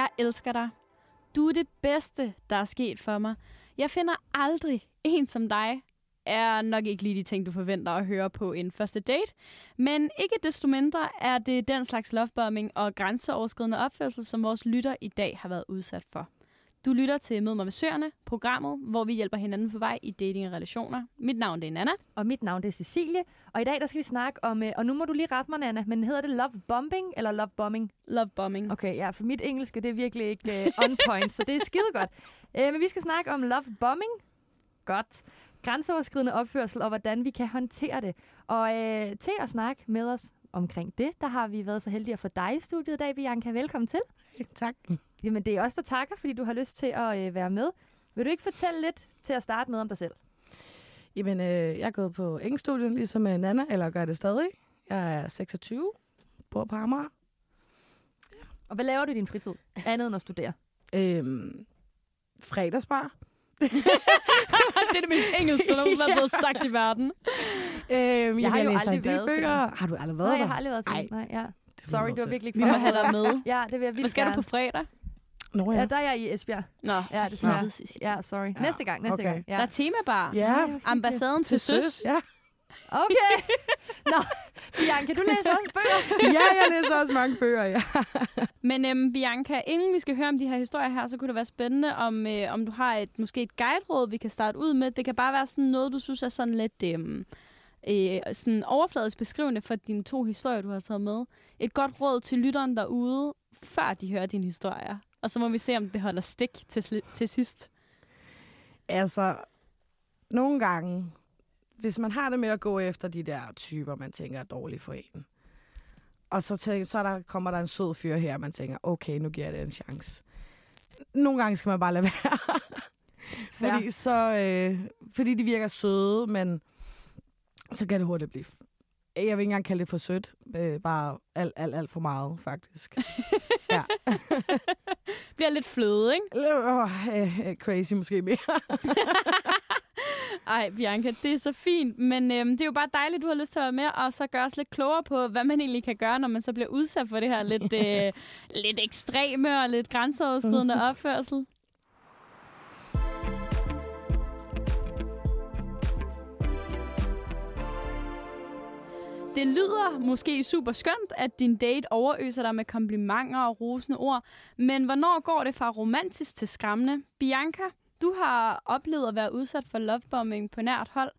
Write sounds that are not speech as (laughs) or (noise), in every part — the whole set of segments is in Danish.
Jeg elsker dig. Du er det bedste, der er sket for mig. Jeg finder aldrig en som dig. Er nok ikke lige de ting, du forventer at høre på en første date. Men ikke desto mindre er det den slags lovebombing og grænseoverskridende opførsel, som vores lytter i dag har været udsat for. Du lytter til Mød mig med Søerne, programmet, hvor vi hjælper hinanden på vej i dating og relationer. Mit navn det er Nana. Og mit navn det er Cecilie. Og i dag der skal vi snakke om, øh, og nu må du lige rette mig, Nana, men hedder det love bombing eller love bombing? Love bombing. Okay, ja, for mit engelske det er virkelig ikke uh, on point, så det er skide godt. Uh, men vi skal snakke om love bombing. Godt. Grænseoverskridende opførsel og hvordan vi kan håndtere det. Og uh, til at snakke med os omkring det, der har vi været så heldige at få dig i studiet i dag, Bianca. Velkommen til. Tak. Jamen, det er os, der takker, fordi du har lyst til at øh, være med. Vil du ikke fortælle lidt til at starte med om dig selv? Jamen, øh, jeg er gået på engelskstudien, ligesom øh, Nana, eller gør det stadig. Jeg er 26, bor på Amager. Og hvad laver du i din fritid, andet end at studere? Øhm, fredagsbar. (laughs) det er det mest engelske, der nogensinde er blevet sagt i verden. Øhm, Jeg har jo aldrig været til. Har du aldrig været Nej, der? jeg har aldrig været til. Nej, ja. Sorry, du du har til. virkelig ikke Vi må have dig med. Ja, det vil jeg vildt Hvad skal du gerne. på fredag? Nå Ja, ja. der er jeg i Esbjerg. Nå, Ja, desværre. Nå. Ja, sorry. Ja, Næste gang, næste okay. gang. Der Ja. er temabar. Ja, Ambassaden til søs. Ja. Okay. Nå, Bianca, du læser også bøger. (laughs) ja, jeg læser også mange bøger, ja. (laughs) Men øhm, Bianca, inden vi skal høre om de her historier her, så kunne det være spændende, om, øh, om du har et måske et guideråd, vi kan starte ud med. Det kan bare være sådan noget, du synes er sådan lidt øhm, øh, sådan overfladisk beskrivende for dine to historier, du har taget med. Et godt råd til lytteren derude, før de hører dine historier. Og så må vi se, om det holder stik til, til sidst. Altså, nogle gange, hvis man har det med at gå efter de der typer, man tænker er dårlige for en, og så, tænker, så der, kommer der en sød fyr her, og man tænker, okay, nu giver jeg det en chance. Nogle gange skal man bare lade (laughs) være. fordi, så, øh, fordi de virker søde, men så kan det hurtigt blive... Jeg vil ikke engang kalde det for sødt. Øh, bare alt, alt, alt for meget, faktisk. (laughs) ja. Bliver lidt fløde, ikke? Åh, øh, øh, crazy måske mere. (laughs) Ej, Bianca, det er så fint. Men øhm, det er jo bare dejligt, at du har lyst til at være med, og så gøre os lidt klogere på, hvad man egentlig kan gøre, når man så bliver udsat for det her lidt, (laughs) øh, lidt ekstreme og lidt grænseoverskridende opførsel. Det lyder måske super skønt, at din date overøser dig med komplimenter og rosende ord, men hvornår går det fra romantisk til skræmmende? Bianca, du har oplevet at være udsat for lovebombing på nært hold.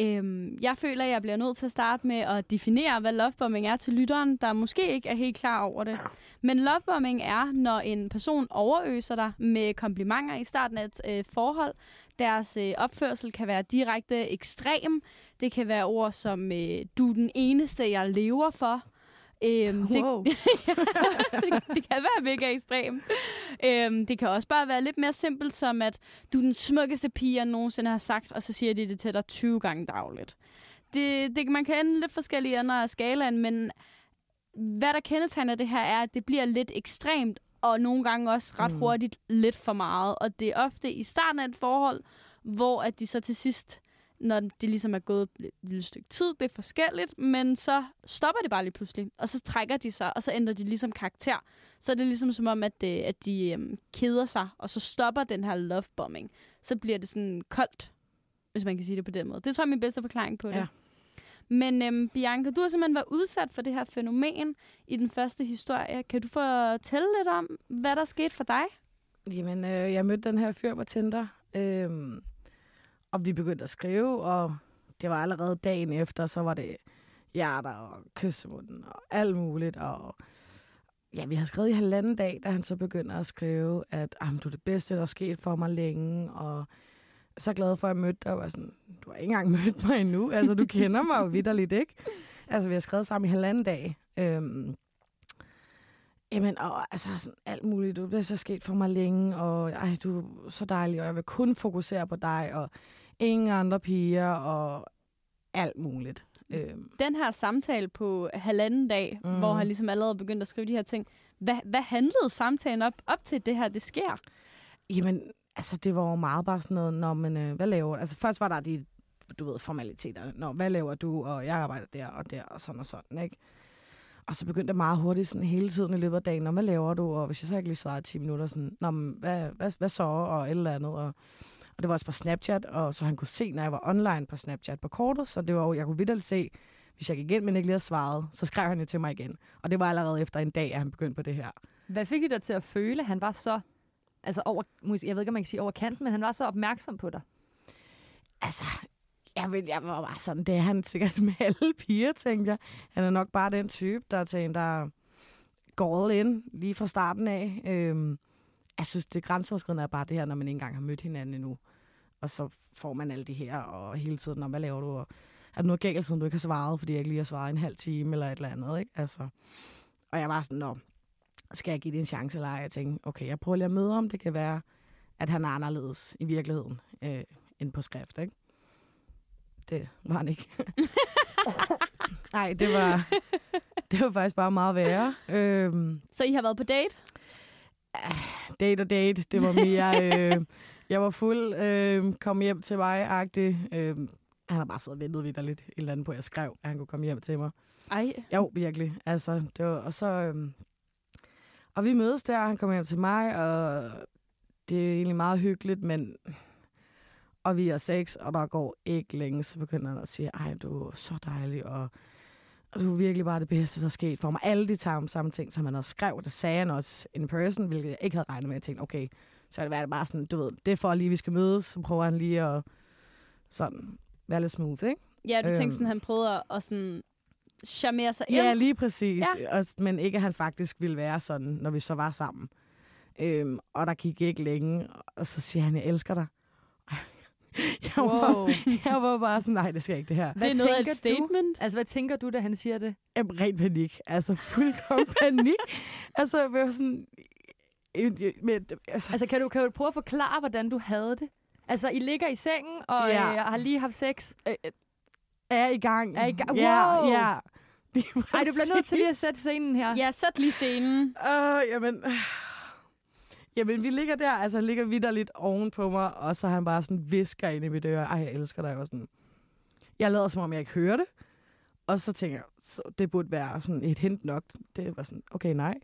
Øhm, jeg føler, at jeg bliver nødt til at starte med at definere, hvad lovebombing er til lytteren, der måske ikke er helt klar over det. Men lovebombing er, når en person overøser dig med komplimenter i starten af et øh, forhold. Deres øh, opførsel kan være direkte ekstrem. Det kan være ord som, øh, du er den eneste, jeg lever for. Øhm, det, Wow. (laughs) det, det kan være mega ekstremt. Øhm, det kan også bare være lidt mere simpelt som, at du er den smukkeste pige, jeg nogensinde har sagt, og så siger de det til dig 20 gange dagligt. Det, det, man kan ende lidt forskellige af skalaen, men hvad der kendetegner det her er, at det bliver lidt ekstremt, og nogle gange også ret Mm. hurtigt lidt for meget. Og det er ofte i starten af et forhold, hvor at de så til sidst, når det ligesom er gået et lille stykke tid, det er forskelligt, men så stopper det bare lige pludselig, og så trækker de sig, og så ændrer de ligesom karakter. Så er det ligesom som om, at, øh, at de øhm, keder sig, og så stopper den her lovebombing. Så bliver det sådan koldt, hvis man kan sige det på den måde. Det tror jeg er min bedste forklaring på det. Ja. Men øhm, Bianca, du har simpelthen været udsat for det her fænomen i den første historie. Kan du fortælle lidt om, hvad der skete for dig? Jamen, øh, jeg mødte den her fyr på Tinder, øh, og vi begyndte at skrive, og det var allerede dagen efter, så var det hjerter og kyssemunden og alt muligt, og ja, vi havde skrevet i halvanden dag, da han så begynder at skrive, at ah, du er det bedste, der er sket for mig længe, og så glad for, at jeg mødte dig, og var sådan, du har ikke engang (laughs) mødt mig endnu, altså du kender mig jo vidderligt, ikke? Altså, vi har skrevet sammen i halvanden dag. Øhm, Jamen, og altså sådan alt muligt. Du er så sket for mig længe, og ej, du er så dejlig, og jeg vil kun fokusere på dig, og ingen andre piger, og alt muligt. Øhm, Den her samtale på halvanden dag, mm. Mhm. hvor han ligesom allerede begyndte at skrive de her ting. Hvad, hvad handlede samtalen op, op til det her, det sker? jamen, altså, det var jo meget bare sådan noget, når man, øh, hvad laver? Altså, først var der de, du ved, formaliteter. Nå, hvad laver du? Og jeg arbejder der og der, og sådan og sådan, ikke? og så begyndte jeg meget hurtigt sådan hele tiden i løbet af dagen, Nå, hvad laver du? Og hvis jeg så ikke lige svarede 10 minutter, sådan, Nå, men hvad, hvad, hvad så? Og et eller andet. Og, og det var også på Snapchat, og så han kunne se, når jeg var online på Snapchat på kortet, så det var jo, jeg kunne vidt se, hvis jeg gik ind, men ikke lige havde svaret, så skrev han jo til mig igen. Og det var allerede efter en dag, at han begyndte på det her. Hvad fik dig til at føle, at han var så, altså over, jeg ved ikke, om man kan sige over kanten, men han var så opmærksom på dig? Altså, jeg, vil, jeg var bare sådan, det er han sikkert med (laughs) alle piger, tænkte jeg. Han er nok bare den type, der er til en, der går all in lige fra starten af. Øhm, jeg synes, det grænseoverskridende er bare det her, når man ikke engang har mødt hinanden endnu. Og så får man alle de her, og hele tiden, "Nå, hvad laver du? Og er der noget galt, siden du ikke har svaret, fordi jeg ikke lige har svaret en halv time eller et eller andet, ikke? Altså, og jeg var sådan, nå, skal jeg give det en chance, eller ej? Jeg tænkte, okay, jeg prøver lige at møde ham. Det kan være, at han er anderledes i virkeligheden, øh, end på skrift, ikke? Det var han ikke. (laughs) Nej, det var, det var faktisk bare meget værre. Øhm, Så I har været på date? Date og date, det var mere... Øh, jeg var fuld, øh, kom hjem til mig-agtig. Øh, han har bare siddet og ventet vidt lidt et eller andet på, jeg skrev, at han kunne komme hjem til mig. Ej. Jo, virkelig. Altså, det var, og så... Øhm, og vi mødes der, han kommer hjem til mig, og det er egentlig meget hyggeligt, men... Og vi har sex, og der går ikke længe, så begynder han at sige, ej, du er så dejlig, og, og du er virkelig bare det bedste, der er sket for mig. Alle de samme, samme ting, som han også skrev, det sagde han også in person, hvilket jeg ikke havde regnet med. Jeg tænkte, okay, så er det været bare sådan, du ved, det er for lige, vi skal mødes, så prøver han lige at sådan være lidt smooth, ikke? Ja, du tænkte Øhm. sådan, han prøvede at, at sådan charmere sig ind. Ja, lige præcis. Ja. Og, men ikke, at han faktisk ville være sådan, når vi så var sammen. Øhm, og der gik ikke længe, og så siger han, jeg elsker dig. Jeg var, Wow. jeg var bare sådan, nej, det skal ikke det her. det er noget af tænker et statement. Altså, hvad tænker du, da han siger det? Jamen, ren panik. Altså, fuldkommen (laughs) panik. Altså, jeg var sådan... Men, altså, Altså, kan du, kan du prøve at forklare, hvordan du havde det? Altså, I ligger i sengen, og Ja. ja. øh, har lige haft sex. øh, er i gang. Er i gang. Ja, Wow. ja. Lige Ej, du bliver nødt til lige at sætte scenen her. Ja, sæt lige scenen. Åh, jamen... Jamen, vi ligger der, altså ligger vidderligt oven på mig, og så han bare sådan visker ind i mit øre, ej, jeg elsker dig, og sådan. Jeg lader som om, jeg ikke hører det, og så tænker jeg, så det burde være sådan et hint nok. Det var sådan, okay, nej.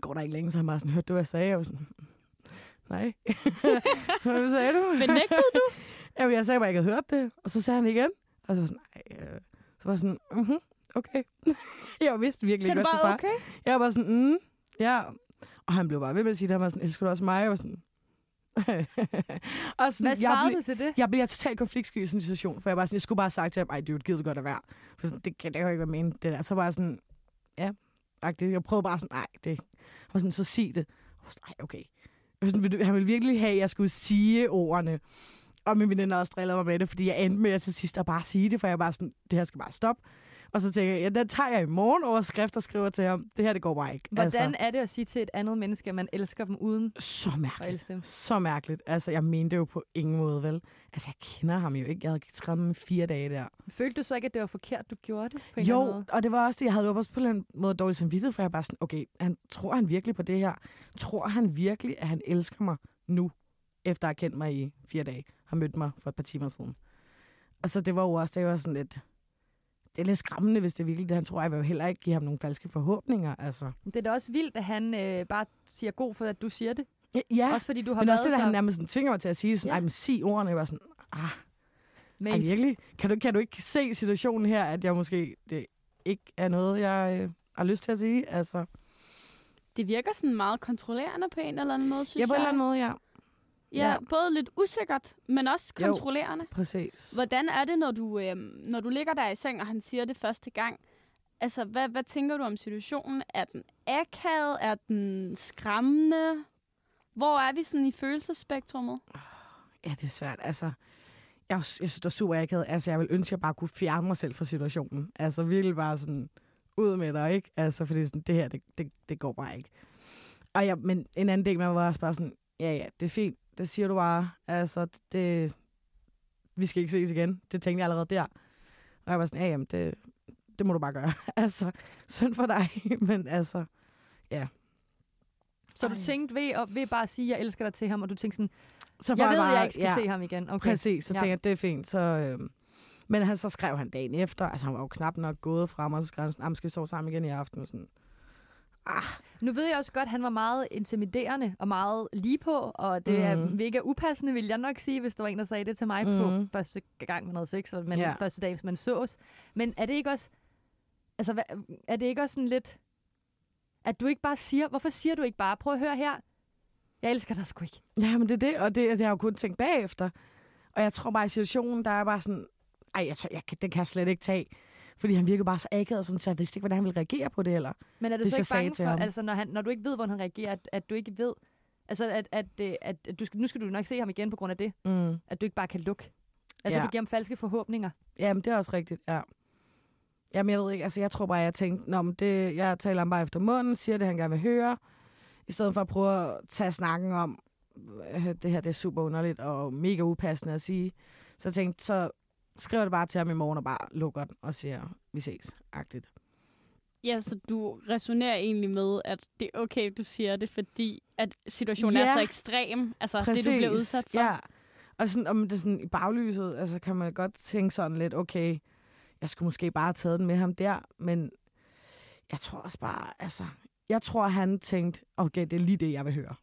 Går der ikke længe, så han bare sådan, hørte du, hvad jeg sagde? Jeg var sådan, nej. (laughs) hvad sagde du? Men nægtede du? (laughs) Jamen, jeg sagde bare, at jeg ikke havde hørt det, og så sagde han igen. Og så var sådan, ej, øh. så var sådan, mhm, okay. (laughs) jeg vidste virkelig Så er ikke, det hvad jeg bare okay? Jeg var bare sådan, mm, ja. Og han blev bare ved med at sige, at han var sådan, elsker du også mig? Jeg var sådan, (laughs) og sådan, Hvad jeg, svarede blev, du til det? jeg blev totalt konfliktsky i sådan en situation, for jeg, var sådan, jeg skulle bare have sagt til ham, ej, dude, gider du godt at være. For sådan, det kan det jo ikke være meningen, det der. Så var jeg sådan, ja, agtigt. Jeg prøvede bare sådan, nej, det jeg var sådan, så sig det. Jeg var sådan, ej, okay. Jeg var sådan, vil du- han ville virkelig have, at jeg skulle sige ordene. Og min veninde også drillede mig med det, fordi jeg endte med at til sidst at bare sige det, for jeg var bare sådan, det her skal bare stoppe. Og så tænker jeg, ja, den tager jeg i morgen over skrift og skriver til ham. Det her, det går bare ikke. Hvordan Altså, er det at sige til et andet menneske, at man elsker dem uden så mærkeligt. dem? Så mærkeligt. Altså, jeg mente det jo på ingen måde, vel? Altså, jeg kender ham jo ikke. Jeg havde skrevet ham i fire dage der. Følte du så ikke, at det var forkert, du gjorde det? På en Jo, måde? og det var også det, jeg havde jo også på en måde dårlig samvittighed, for jeg var bare sådan, okay, han, tror han virkelig på det her? Tror han virkelig, at han elsker mig nu, efter at have kendt mig i fire dage? Har mødt mig for et par timer siden. Og så det var jo også, det var sådan lidt, det er lidt skræmmende, hvis det er virkelig det, han tror. Jeg vil jo heller ikke give ham nogle falske forhåbninger, altså. Det er da også vildt, at han øh, bare siger god for, at du siger det. Ja, Også fordi du har men også det, så... at han nærmest sådan, tvinger mig til at sige sådan, Ja. ej, men sig ordene. Jeg var sådan, ah, Men ej, virkelig? Kan du, kan du ikke se situationen her, at jeg måske, det ikke er noget, jeg øh, har lyst til at sige? Altså, Det virker sådan meget kontrollerende på en eller anden måde, synes ja, på en jeg. eller anden måde, ja. Ja, Ja. både lidt usikkert, men også Jo. kontrollerende. Præcis. Hvordan er det, når du, øhm, når du ligger der i seng, og han siger det første gang? Altså, hvad, hvad tænker du om situationen? Er den akavet? Er den skræmmende? Hvor er vi sådan i følelsesspektrummet? Ja, det er svært. Altså, jeg, jeg synes, det er super akavet. Altså, jeg vil ønske, at jeg bare kunne fjerne mig selv fra situationen. Altså, virkelig bare sådan, ud med dig, ikke? Altså, fordi sådan, det her, det, det, det går bare ikke. Og ja, men en anden del med mig var også bare sådan, ja, ja, det er fint. Det siger du bare. Altså, det, vi skal ikke ses igen. Det tænkte jeg allerede der. Og jeg var sådan, ja, jamen, det, det må du bare gøre. (laughs) altså, synd for dig, (laughs) men altså, så du Ej. tænkte ved, at, ved bare at sige, at jeg elsker dig til ham, og du tænkte sådan, så får jeg ved, bare, at jeg ikke skal ja, se ham igen. Okay. Præcis, så Ja. tænker jeg, det er fint. Så, øh, Men han, så skrev han dagen efter, altså han var jo knap nok gået frem, og så skrev han sådan, "Jamen, skal vi sove sammen igen i aften? Og sådan, ah, Nu ved jeg også godt, at han var meget intimiderende og meget lige på, og det er Mhm. mega upassende, vil jeg nok sige, hvis der var en, der sagde det til mig Mhm. på første gang, man havde sex, og men Ja. første dag, hvis man sås. Men er det ikke også, altså, er det ikke også sådan lidt, at du ikke bare siger, hvorfor siger du ikke bare, prøv at høre her, jeg elsker dig sgu ikke. Ja, men det er det, og det, det har jeg jo kun tænkt bagefter. Og jeg tror bare, i situationen, der er bare sådan, ej, jeg, tror, jeg, det kan jeg slet ikke tage. Fordi han virkede bare så akavet, sådan, så jeg vidste ikke, hvordan han ville reagere på det, eller? Men er du Hvis så ikke bange for, ham. altså når, han, når du ikke ved, hvordan han reagerer, at, at du ikke ved, altså at, at, at, at, at du skal, nu skal du nok se ham igen på grund af det, Mm. at du ikke bare kan lukke. Altså Ja. du giver ham falske forhåbninger. Jamen, det er også rigtigt, ja. Jamen, jeg ved ikke, altså jeg tror bare, jeg tænkte, Nå, men det, jeg taler ham bare efter munden, siger det, han gerne vil høre, i stedet for at prøve at tage snakken om, øh, det her det er super underligt og mega upassende at sige. Så jeg tænkte, så skriver det bare til ham i morgen og bare lukker den og siger, vi ses, agtigt. Ja, så du resonerer egentlig med, at det er okay, du siger det, fordi at situationen Ja. er så ekstrem. Altså det, du bliver udsat for. Ja, og sådan, om det er sådan i baglyset, altså kan man godt tænke sådan lidt, okay, jeg skulle måske bare have taget den med ham der, men jeg tror også bare, altså, jeg tror, han tænkte, okay, det er lige det, jeg vil høre.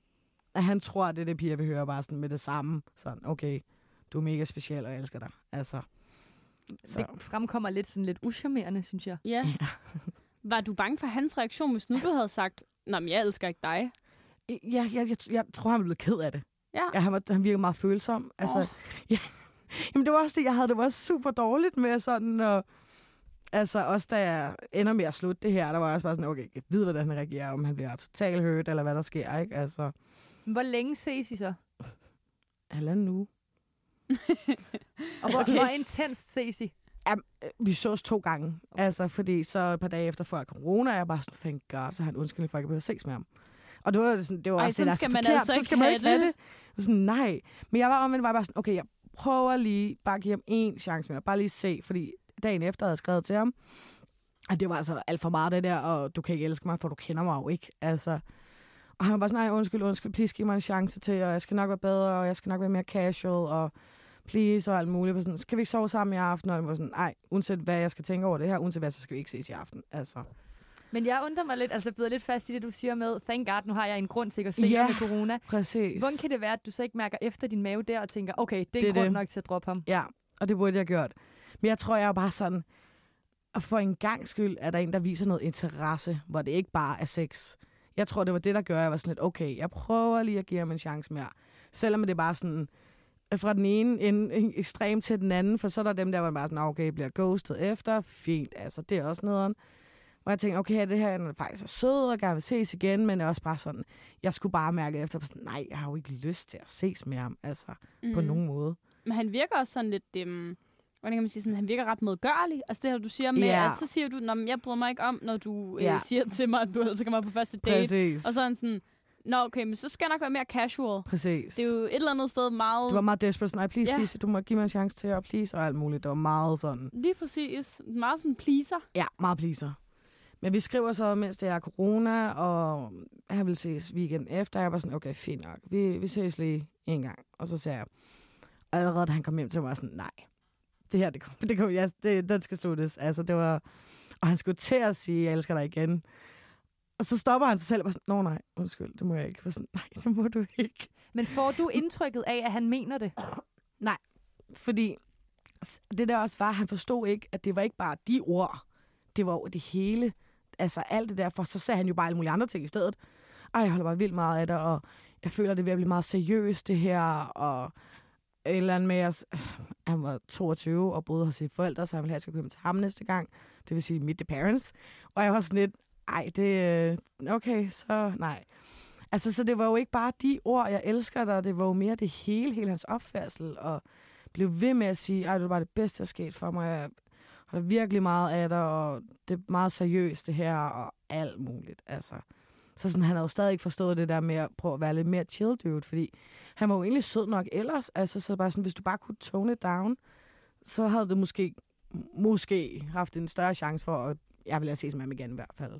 At han tror, det er det, piger vil høre, bare sådan med det samme. Sådan, okay, du er mega speciel, og jeg elsker dig. Altså, så. Det fremkommer lidt sådan lidt uschammerende, synes jeg. Ja. Ja. (laughs) Var du bange for hans reaktion, hvis nu du havde sagt, Nå, men jeg elsker ikke dig? Ja, jeg, jeg, jeg, jeg tror, han blev ked af det. Ja. Ja, han, var, han virkede meget følsom. Altså, Åh. ja. (laughs) Jamen, det var også det, jeg havde det var super dårligt med sådan, og altså også da jeg ender med at slutte det her, der var jeg også bare sådan, okay, jeg ved, hvordan han reagerer, om han bliver totalt hørt, eller hvad der sker, ikke? Altså, Men Hvor længe ses I så? halvanden uge. (laughs) Og hvor, Okay. okay. hvor intens ses I? Øh, vi sås to gange, altså, fordi så et par dage efter før corona, jeg bare sådan, thank god, så har han undskyldning for, at jeg behøver ses med ham. Og det var, sådan, det var Ej, også sådan det, skal så man forkert. altså så ikke skal man ikke have det. det. Sådan, nej. Men jeg var omvendt var bare sådan, okay, jeg prøver lige bare at give ham en chance mere. Bare lige se, fordi dagen efter havde jeg skrevet til ham, at det var altså alt for meget det der, og du kan ikke elske mig, for du kender mig jo ikke. Altså, og han var bare sådan, nej, undskyld, undskyld, please giv mig en chance til, og jeg skal nok være bedre, og jeg skal nok være mere casual, og please, og alt muligt. Og sådan, skal vi ikke sove sammen i aften? Og jeg var sådan, nej, uanset hvad jeg skal tænke over det her, uanset hvad, så skal vi ikke ses i aften. Altså, Men jeg undrer mig lidt, altså bider lidt fast i det, du siger med, thank god, nu har jeg en grund til at se Ja. med corona. præcis. Hvordan kan det være, at du så ikke mærker efter din mave der og tænker, okay, det er Det en grund det. nok til at droppe ham? Ja, og det burde jeg have gjort. Men jeg tror, jeg er bare sådan, at for en gang skyld er der en, der viser noget interesse, hvor det ikke bare er sex. Jeg tror, det var det, der gør, at jeg var sådan lidt, okay, jeg prøver lige at give ham en chance mere. Selvom det er bare sådan, øh, fra den ene ende ekstrem til den anden, for så er der dem der, hvor man bare sådan, "Ah, okay, bliver ghostet efter, fint, altså det er også nederen. Hvor jeg tænker, okay, det her er faktisk er sød, og gerne vil ses igen, men det er også bare sådan, jeg skulle bare mærke efter, sådan, nej, jeg har jo ikke lyst til at ses med ham, altså, mm. på nogen måde. Men han virker også sådan lidt... Øhm, hvordan kan man sige sådan, han virker ret medgørlig. Altså det her, du siger med, Ja. at så siger du, Nå, men jeg bryder mig ikke om, når du øh, Ja. siger til mig, at du altså kommer på første date. Præcis. Og så han sådan, Nå, okay, men så skal jeg nok være mere casual. Præcis. Det er jo et eller andet sted meget... Du var meget desperate, sådan, "Ej, please, Ja. please, du må give mig en chance til, og please, og alt muligt. Det var meget sådan, Lige præcis. Meget sådan pleaser. ja, meget pleaser. Men vi skriver så, mens det er corona, og han vil ses weekend efter. Jeg var sådan, okay, fint nok. Vi, vi ses lige en gang. Og så sagde jeg, allerede da han kom hjem til mig, var sådan, nej, det her, det, kom, det, kom, ja, det, den skal sluttes. Altså, det var, og han skulle til at sige, jeg elsker dig igen. Og så stopper han sig selv og sådan, nå nej, undskyld, det må jeg ikke. Jeg sådan, nej, det må du ikke. Men får du (laughs) indtrykket af, at han mener det? Fordi s- det der også var, han forstod ikke, at det var ikke bare de ord. Det var jo det hele. Altså alt det der, for så sagde han jo bare alle mulige andre ting i stedet. Ej, jeg holder bare vildt meget af det, og jeg føler, det er ved at blive meget seriøst, det her, og et eller andet med, at han var 22 og boede hos sine forældre, så han ville have, at jeg skulle komme til ham næste gang. Det vil sige meet the parents. Og jeg var sådan lidt, ej, det øh, okay, så nej. Altså, så det var jo ikke bare de ord, jeg elsker dig, det var jo mere det hele, hele hans opfærdsel, og blev ved med at sige, ej, det var bare det bedste, der skete for mig. Jeg holder virkelig meget af dig, og det er meget seriøst det her, og alt muligt. Altså. Så sådan, han havde jo stadig ikke forstået det der med at prøve at være lidt mere chill dude, fordi han var jo egentlig sød nok ellers. Altså, så bare sådan, hvis du bare kunne tone it down, så havde det måske, måske haft en større chance for, at jeg ville have ses med ham igen i hvert fald.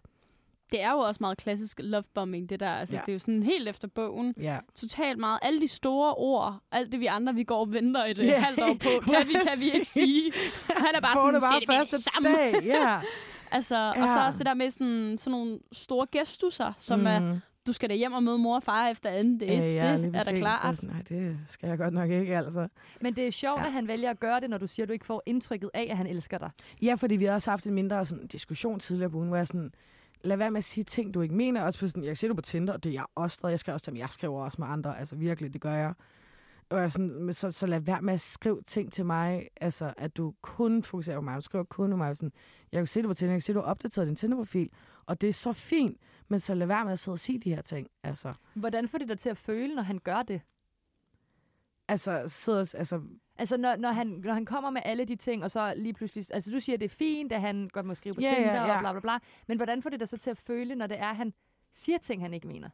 det er jo også meget klassisk lovebombing, det der. Altså, Ja. Det er jo sådan helt efter bogen. Ja. Totalt meget. Alle de store ord, alt det vi andre, vi går og venter et yeah. halvt år på, (laughs) kan vi, kan vi ikke sige. Han er bare Få sådan, bare "Se det med første det samme. dag. Ja. (laughs) Altså, ja. Og så også det der med sådan, sådan nogle store gestusser, som mm. er. Du skal da hjem og møde mor og far efter anden date. Ja, ja, det er da klart. Sådan, Nej, det skal jeg godt nok ikke, altså. Men det er sjovt, Ja. at han vælger at gøre det, når du siger, at du ikke får indtrykket af, at han elsker dig. Ja, fordi vi har også haft en mindre sådan, diskussion tidligere på ugen, hvor jeg sådan, lad være med at sige ting, du ikke mener. Også på sådan, jeg ser du på Tinder, og det er jeg også stadig. Jeg skriver også til ham, jeg skriver også med andre. Altså virkelig, det gør jeg. Og jeg sådan, så, så lad være med at skrive ting til mig, altså at du kun fokuserer på mig. Du skriver kun på mig. Sådan, jeg kan se det på Tinder, jeg kan se, at du har opdateret din Tinder-profil, og det er så fint, men så lad være med at sidde og sige de her ting. Altså, Hvordan får det dig til at føle, når han gør det? altså, sidder, altså Altså, når, når, han, når han kommer med alle de ting, og så lige pludselig... Altså, du siger, det er fint, at han godt må skrive på ja, Tinder ja. og bla bla bla. Men hvordan får det dig så til at føle, når det er, at han siger ting, han ikke mener?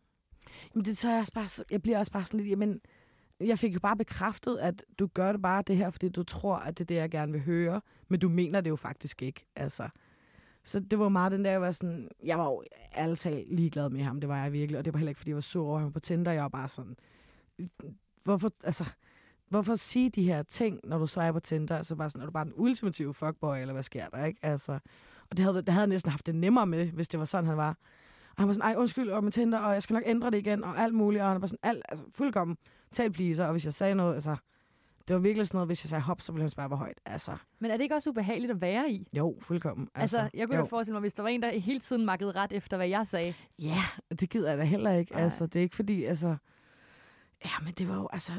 Jamen, det så jeg, også bare, jeg bliver også bare sådan lidt, jamen, jeg fik jo bare bekræftet, at du gør det bare det her, fordi du tror, at det er det, jeg gerne vil høre, men du mener det jo faktisk ikke, altså. Så det var meget den der, jeg var sådan, jeg var jo ærligt talt ligeglad med ham, det var jeg virkelig, og det var heller ikke, fordi jeg var sur over ham på Tinder, jeg var bare sådan, hvorfor, altså, hvorfor sige de her ting, når du så er på Tinder, altså bare sådan, er du bare den ultimative fuckboy, eller hvad sker der, ikke, altså. Og det havde, det havde jeg næsten haft det nemmere med, hvis det var sådan, han var. Og han var sådan, ej, undskyld, og med Tinder, og jeg skal nok ændre det igen, og alt muligt. Og han var sådan, alt, altså, fuldkommen tal pleaser. Og hvis jeg sagde noget, altså, det var virkelig sådan noget, hvis jeg sagde hop, så ville han bare være højt. Altså, Men er det ikke også ubehageligt at være i? jo, fuldkommen. Altså, altså jeg kunne jo. forestille mig, hvis der var en, der hele tiden makkede ret efter, hvad jeg sagde. Ja, det gider jeg da heller ikke. Nej. Altså, det er ikke fordi, altså... Ja, men det var jo, altså...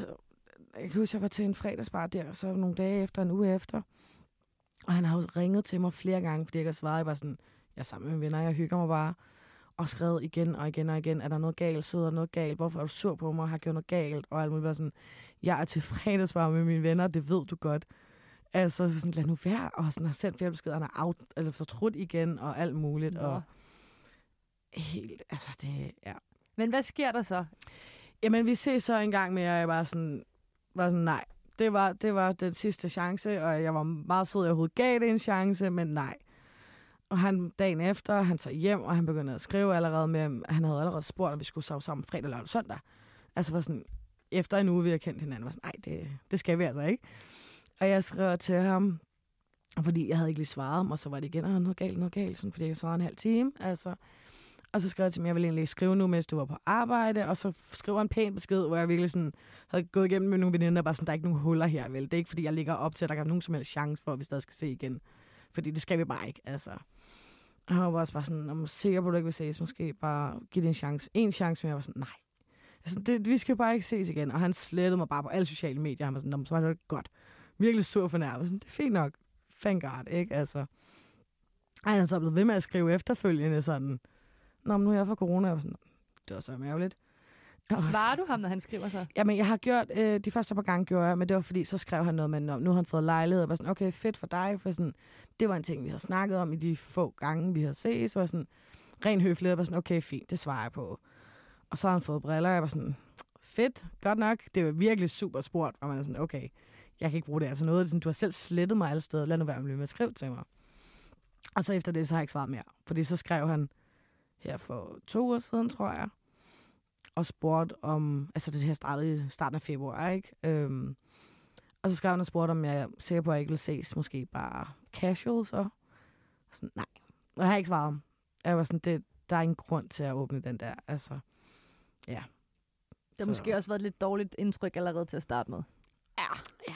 Jeg kan huske, jeg var til en fredagsbar der, og så nogle dage efter, en uge efter. Og han har jo ringet til mig flere gange, fordi jeg ikke har svaret. Jeg var sådan, jeg er sammen med venner, jeg hygger mig bare. Og skrevet igen og igen og igen, er der noget galt, sidder der noget galt, hvorfor er du sur på mig, har gjort noget galt, og alt muligt. Bare sådan, jeg er til fredagsbar med mine venner, det ved du godt. Altså, sådan, lad nu være, og sådan, har sendt flere beskeder, han er out, eller fortrudt igen, og alt muligt. Nå. Og helt, altså det, ja. Men hvad sker der så? Jamen, vi ses så en gang mere, og jeg var sådan, var sådan nej. Det var, det var den sidste chance, og jeg var meget sød, jeg overhovedet gav det en chance, men nej. Og han dagen efter, han tager hjem, og han begyndte at skrive allerede med, han havde allerede spurgt, om vi skulle sove sammen fredag, lørdag og søndag. Altså var sådan, efter en uge, vi har kendt hinanden, var sådan, nej, det, det skal vi altså ikke. Og jeg skrev til ham, fordi jeg havde ikke lige svaret ham, og så var det igen, at noget galt, noget galt, sådan, fordi jeg svarede en halv time. Altså, og så skrev jeg til ham, jeg ville egentlig skrive nu, mens du var på arbejde, og så skriver han en pæn besked, hvor jeg virkelig sådan, havde gået igennem med nogle veninder, og bare sådan, der er ikke nogen huller her, vel? Det er ikke, fordi jeg ligger op til, at der er nogen som helst chance for, at vi stadig skal se igen. Fordi det skal vi bare ikke, altså. Og han var også bare sådan, om sikker på, at du ikke vil ses, måske bare give det en chance. En chance, men jeg var sådan, nej. Altså, det, vi skal bare ikke ses igen. Og han slettede mig bare på alle sociale medier. Han var sådan, "Nå, så var det godt. Virkelig sur for nærmest. Sådan, det er fint nok. Thank God, ikke? Altså. Ej, han er så blevet ved med at skrive efterfølgende sådan, Nå, men nu er jeg for corona. Jeg var sådan, det var så mærkeligt. Svarer du ham, når han skriver så? Jamen, jeg har gjort, øh, de første par gange gjorde jeg, men det var fordi, så skrev han noget med, "Nå, nu har han fået lejlighed, og var sådan, okay, fedt for dig, for sådan, det var en ting, vi havde snakket om i de få gange, vi havde set, så var sådan, ren høflighed, og var sådan, okay, fint, det svarer jeg på. Og så har han fået briller, og jeg var sådan, fedt, godt nok, det var virkelig super spurgt, og man er sådan, okay, jeg kan ikke bruge det. Altså noget, det sådan, du har selv slettet mig alle steder, lad nu være med at skrive til mig. Og så efter det, så har jeg ikke svaret mere, fordi så skrev han her for to uger siden, tror jeg, og spurgte om, altså det her startede i starten af februar, ikke? Øhm, og så skrev han og spurgte, om jeg er sikker på, at jeg ikke vil ses, måske bare casual, så. Sådan, nej. Og jeg har ikke svaret. Jeg var sådan, det, der er ingen grund til at åbne den der, altså. Ja. Det har Så- måske også været et lidt dårligt indtryk allerede til at starte med. Ja, Ja.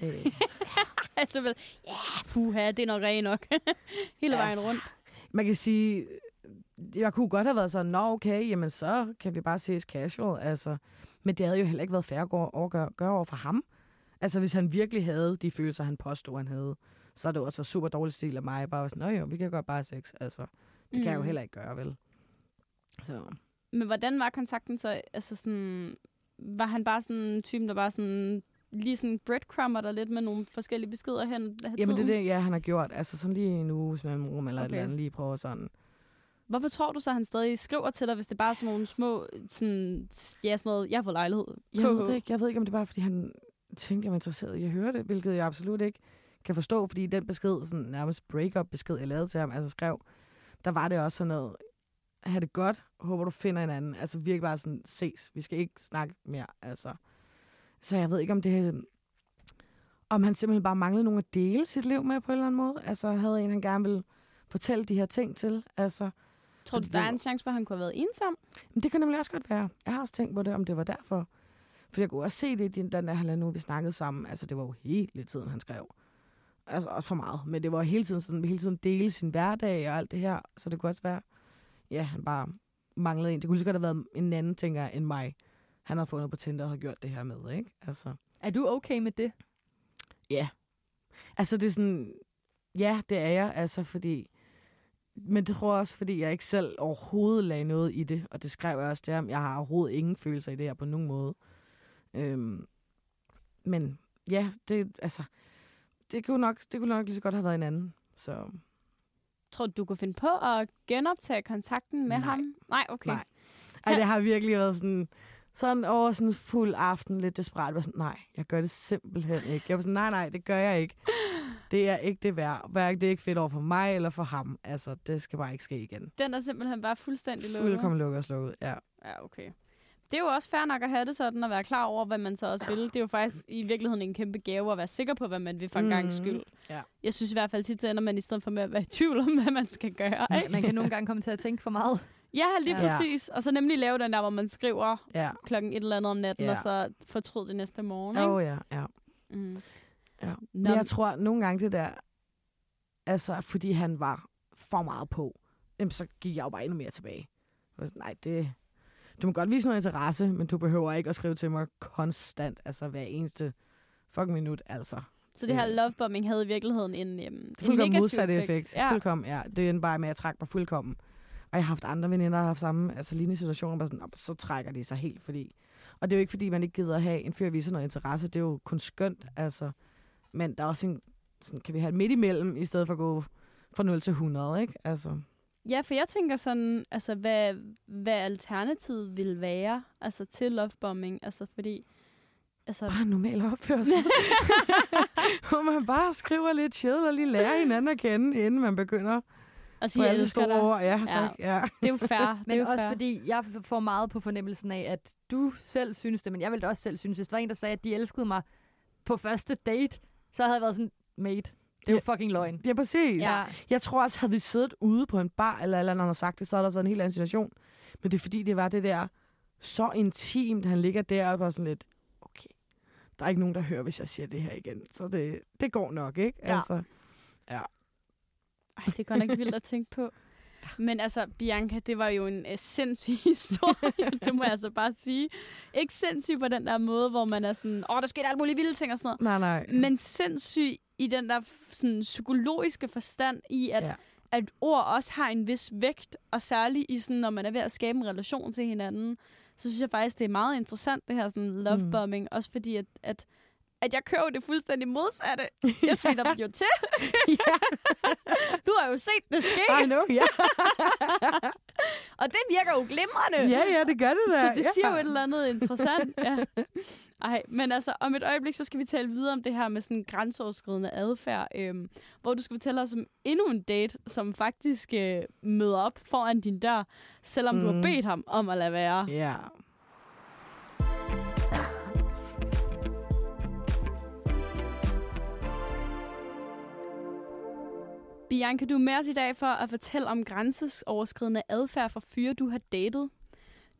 Det, (laughs) altså vel, ja, puha, det er nok rent nok. (laughs) Hele vejen Altså, rundt. man kan sige, jeg kunne godt have været sådan, nå okay, jamen så kan vi bare ses casual, altså. Men det havde jo heller ikke været fair at gøre, gøre over for ham. Altså hvis han virkelig havde de følelser, han påstod, han havde, så er det også været super dårlig stil af mig, bare sådan, nå jo, vi kan godt bare sex, altså. Det kan jeg jo Mm. heller ikke gøre, vel? Så. Men hvordan var kontakten så? Altså sådan, var han bare sådan en typen, der bare sådan, lige sådan breadcrumber der lidt med nogle forskellige beskeder hen Jamen det er tiden? det, ja, han har gjort. Altså sådan lige en uge med rum eller okay. et eller andet, lige prøve sådan. Hvorfor tror du så, at han stadig skriver til dig, hvis det bare er sådan nogle små, sådan, ja, sådan noget, jeg har fået lejlighed. Jeg ved det ikke. Jeg ved ikke, om det er bare, fordi han tænkte, jeg var interesseret i at høre det, hvilket jeg absolut ikke kan forstå, fordi den besked, sådan nærmest break-up besked, jeg lavede til ham, altså skrev, der var det også sådan noget, have det godt. Håber, du finder en anden. Altså virkelig bare sådan, ses. Vi skal ikke snakke mere. Altså. Så jeg ved ikke, om det er, om han simpelthen bare manglede nogen at dele sit liv med på en eller anden måde. Altså havde en, han gerne ville fortælle de her ting til. Altså, Tror du, der er en chance for, at han kunne have været ensom? men det kan nemlig også godt være. Jeg har også tænkt på det, om det var derfor. For jeg kunne også se det i den, der halvanden uge, vi snakkede sammen. Altså, det var jo hele tiden, han skrev. Altså, også for meget. Men det var hele tiden sådan, hele tiden dele sin hverdag og alt det her. Så det kunne også være, ja, han bare manglede en. Det kunne lige så godt have været en anden, tænker end mig. Han har fundet på Tinder og har gjort det her med, ikke? Altså, Er du okay med det? altså det er sådan, ja, det er jeg, altså, fordi, men det tror jeg også, fordi jeg ikke selv overhovedet lagde noget i det, og det skrev jeg også der, jeg har overhovedet ingen følelser i det her på nogen måde. Øhm, men ja, det, altså, det kunne, nok, det kunne nok lige så godt have været en anden, så Tror du, du kunne finde på at genoptage kontakten med Nej. ham? Nej, okay. Nej. Ej, det har virkelig været sådan, sådan over sådan fuld aften, lidt desperat. Var sådan, nej, jeg gør det simpelthen ikke. Jeg var sådan, nej, nej, det gør jeg ikke. Det er ikke det værd. Hverken det er ikke fedt over for mig eller for ham. Altså, det skal bare ikke ske igen. Den er simpelthen bare fuldstændig lukket. Fuldkommen lukket og slukket, ja. Ja, okay. Det er jo også fair nok at have det sådan, og være klar over, hvad man så også vil. Det er jo faktisk i virkeligheden en kæmpe gave at være sikker på, hvad man vil for en Mhm. gang skyld. Ja. Jeg synes i hvert fald tit, så ender man i stedet for med at være i tvivl om, hvad man skal gøre. Ikke? Man kan nogle gange komme til at tænke for meget. Ja, lige Ja. præcis. Og så nemlig lave den der, hvor man skriver Ja. klokken et eller andet om natten, Ja. og så fortryd det næste morgen. Åh, Ikke? oh, ja, ja. Mm. Ja. Men jeg tror nogle gange det der, altså fordi han var for meget på, jamen, så gik jeg jo bare endnu mere tilbage. Jeg var sådan, Nej, det, du må godt vise noget interesse, men du behøver ikke at skrive til mig konstant, altså hver eneste fucking minut, altså. så det her øh, lovebombing havde i virkeligheden en, øhm, en Fuldkommen negativ modsatte effekt. effekt. Ja. Fuldkommen, ja. Det er bare med, at jeg trækker mig fuldkommen. Og jeg har haft andre veninder, der har haft samme, altså lignende situationer, bare sådan, "Nå, så trækker de sig helt, fordi... Og det er jo ikke, fordi man ikke gider at have en fyr, viser noget interesse. Det er jo kun skønt, altså. Men der er også en, sådan, kan vi have et midt imellem, i stedet for at gå fra 0 til 100, ikke? Altså, Ja, for jeg tænker sådan, altså hvad, hvad alternativet vil være altså til lovebombing. Altså fordi, altså, bare en normal opførsel. (laughs) Hvor man bare skriver lidt chill og lige lærer hinanden at kende, inden man begynder altså på jeg alle elsker store dig. ord. Ja, tak. Ja. Det er jo fair. (laughs) det er Men jo også fair. fordi, jeg får meget på fornemmelsen af, at du selv synes det, men jeg ville også selv synes, hvis der var en, der sagde, at de elskede mig på første date, så havde jeg været sådan, mate, det er jo fucking løgn. ja, præcis. Ja. Jeg tror også, havde vi siddet ude på en bar, eller eller andet, sagt det, så havde der været en helt anden situation. Men det er fordi, det var det der så intimt, han ligger der og bare sådan lidt, okay, der er ikke nogen, der hører, hvis jeg siger det her igen. Så det, det går nok, ikke? Ja. Altså, Ej, det er godt nok vildt at tænke på. Men altså, Bianca, det var jo en uh, sindssyg (laughs) historie, det må jeg altså bare sige. Ikke sindssyg på den der måde, hvor man er sådan, åh, der skete alt muligt vilde ting og sådan noget. nej, nej. Men sindssyg i den der sådan, psykologiske forstand i, at, ja. at ord også har en vis vægt, og særligt i sådan, når man er ved at skabe en relation til hinanden, så synes jeg faktisk, det er meget interessant, det her sådan lovebombing, mm. også fordi, at, at, at jeg kører det fuldstændig modsatte. (laughs) Jeg sviner dem jo til. (laughs) ja, (laughs) Du har jo set det ske, I know, ja. og det virker jo glimrende. ja, ja, det gør det da. Så det siger ja. jo et eller andet interessant. Ja. Ej, men altså, om et øjeblik, så skal vi tale videre om det her med sådan grænseoverskridende adfærd, øhm, hvor du skal fortælle os om endnu en date, som faktisk øh, møder op foran din dør, selvom mm. du har Mhm. bedt ham om at lade være. Ja. Bianca, du er med os i dag for at fortælle om grænseoverskridende adfærd for fyre, du har datet.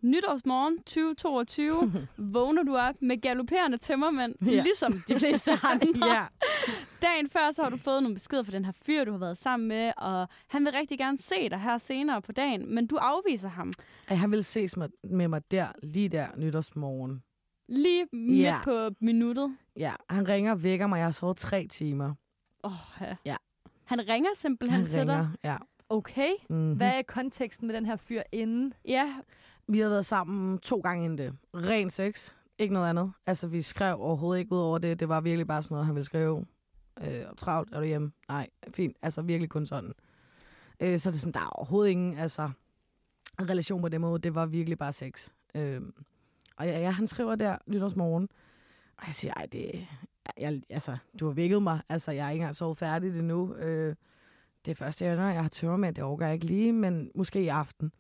Nytårsmorgen 2022 (laughs) vågner du op med galopperende tømmermænd, Ja. ligesom de fleste (laughs) andre. ja. Dagen før, så har du fået nogle beskeder fra den her fyr, du har været sammen med, og han vil rigtig gerne se dig her senere på dagen, men du afviser ham Ej, han ville ses med, med mig der, lige der nytårsmorgen. lige midt Ja. på minuttet. Ja, han ringer og vækker mig. Jeg har sovet tre timer. Oh, ja. Ja. Han ringer simpelthen Han til dig. ringer, ja. Okay. Mm-hmm. Hvad er konteksten med den her fyr inden? Ja, Vi har været sammen to gange inden det. Ren sex. Ikke noget andet. Altså, vi skrev overhovedet ikke ud over det. Det var virkelig bare sådan noget, han ville skrive. Øh, travlt, er du hjemme? Nej, fint. Altså, virkelig kun sådan. Øh, så er det sådan, der er overhovedet ingen altså, relation på den måde. Det var virkelig bare sex. Øh, og ja, ja, han skriver der nytårsmorgen. Og jeg siger, ej, det... Jeg, altså, du har vækket mig. Altså, jeg er ikke engang sovet færdigt endnu. Øh, det er første, jeg jeg har tømmermænd, det overgår jeg ikke lige, men måske i aften.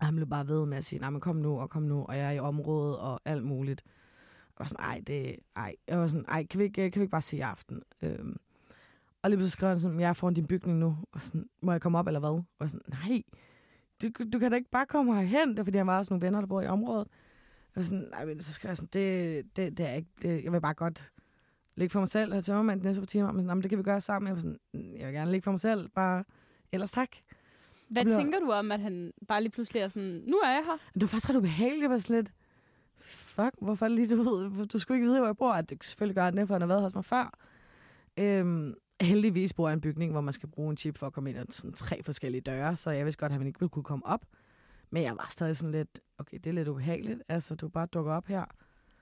Og han blev bare ved med at sige, nej, men kom nu, og kom nu, og jeg er i området, og alt muligt. Jeg var sådan, ej, det, ej. Jeg var sådan, ej, kan vi ikke, kan vi ikke bare se i aften? Øhm, og lige pludselig skrev han sådan, jeg er foran din bygning nu, og sådan, må jeg komme op, eller hvad? Og jeg sådan, nej, du, du kan da ikke bare komme herhen, det er, fordi han var også nogle venner, der bor i området. Jeg var sådan, nej, men så skrev jeg sådan, det, det, det er ikke, det, jeg vil bare godt ligge for mig selv, og tømmermand de næste par timer, men sådan, det kan vi gøre sammen. Jeg var sådan, jeg vil gerne ligge for mig selv, bare, ellers tak. Hvad blev- tænker du om, at han bare lige pludselig er sådan, nu er jeg her? Det var faktisk ret ubehageligt. Jeg var sådan lidt, fuck, hvorfor lige, du ved, du skulle ikke vide, hvor jeg bor. At det selvfølgelig gør han det, for han har været hos mig før. Øhm, heldigvis bor jeg i en bygning, hvor man skal bruge en chip for at komme ind ad sådan tre forskellige døre, så jeg vidste godt, at han ikke ville kunne komme op. Men jeg var stadig sådan lidt, okay, det er lidt ubehageligt. Altså, du bare dukker op her.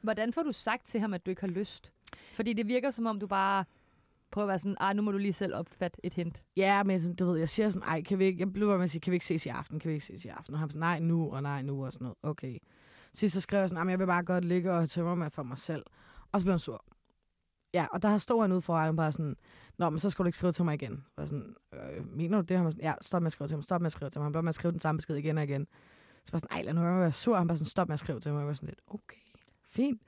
Hvordan får du sagt til ham, at du ikke har lyst? Fordi det virker som om, du bare prøver at være sådan, ej, nu må du lige selv opfatte et hint. Ja, men sådan, du ved, jeg siger sådan, ej, kan vi ikke, jeg blev ved med at sige, kan vi ikke ses i aften, kan vi ikke ses i aften? Og han var sådan, nej, nu, og nej, nu, og sådan noget. Okay. Sidst så skrev jeg sådan, jeg vil bare godt ligge og tømme mig for mig selv. Og så blev han sur. Ja, og der stod han ude foran og bare sådan, Nå, men så skal du ikke skrive til mig igen. Og sådan, øh, mener du det? Han var sådan, ja, stop med at skrive til mig, stop med at skrive til mig. Han blev med at skrive den samme besked igen og igen. Så var sådan, ej, lad nu være sur. Han bare sådan, stop med at skrive til mig. Jeg var sådan lidt, okay, fint.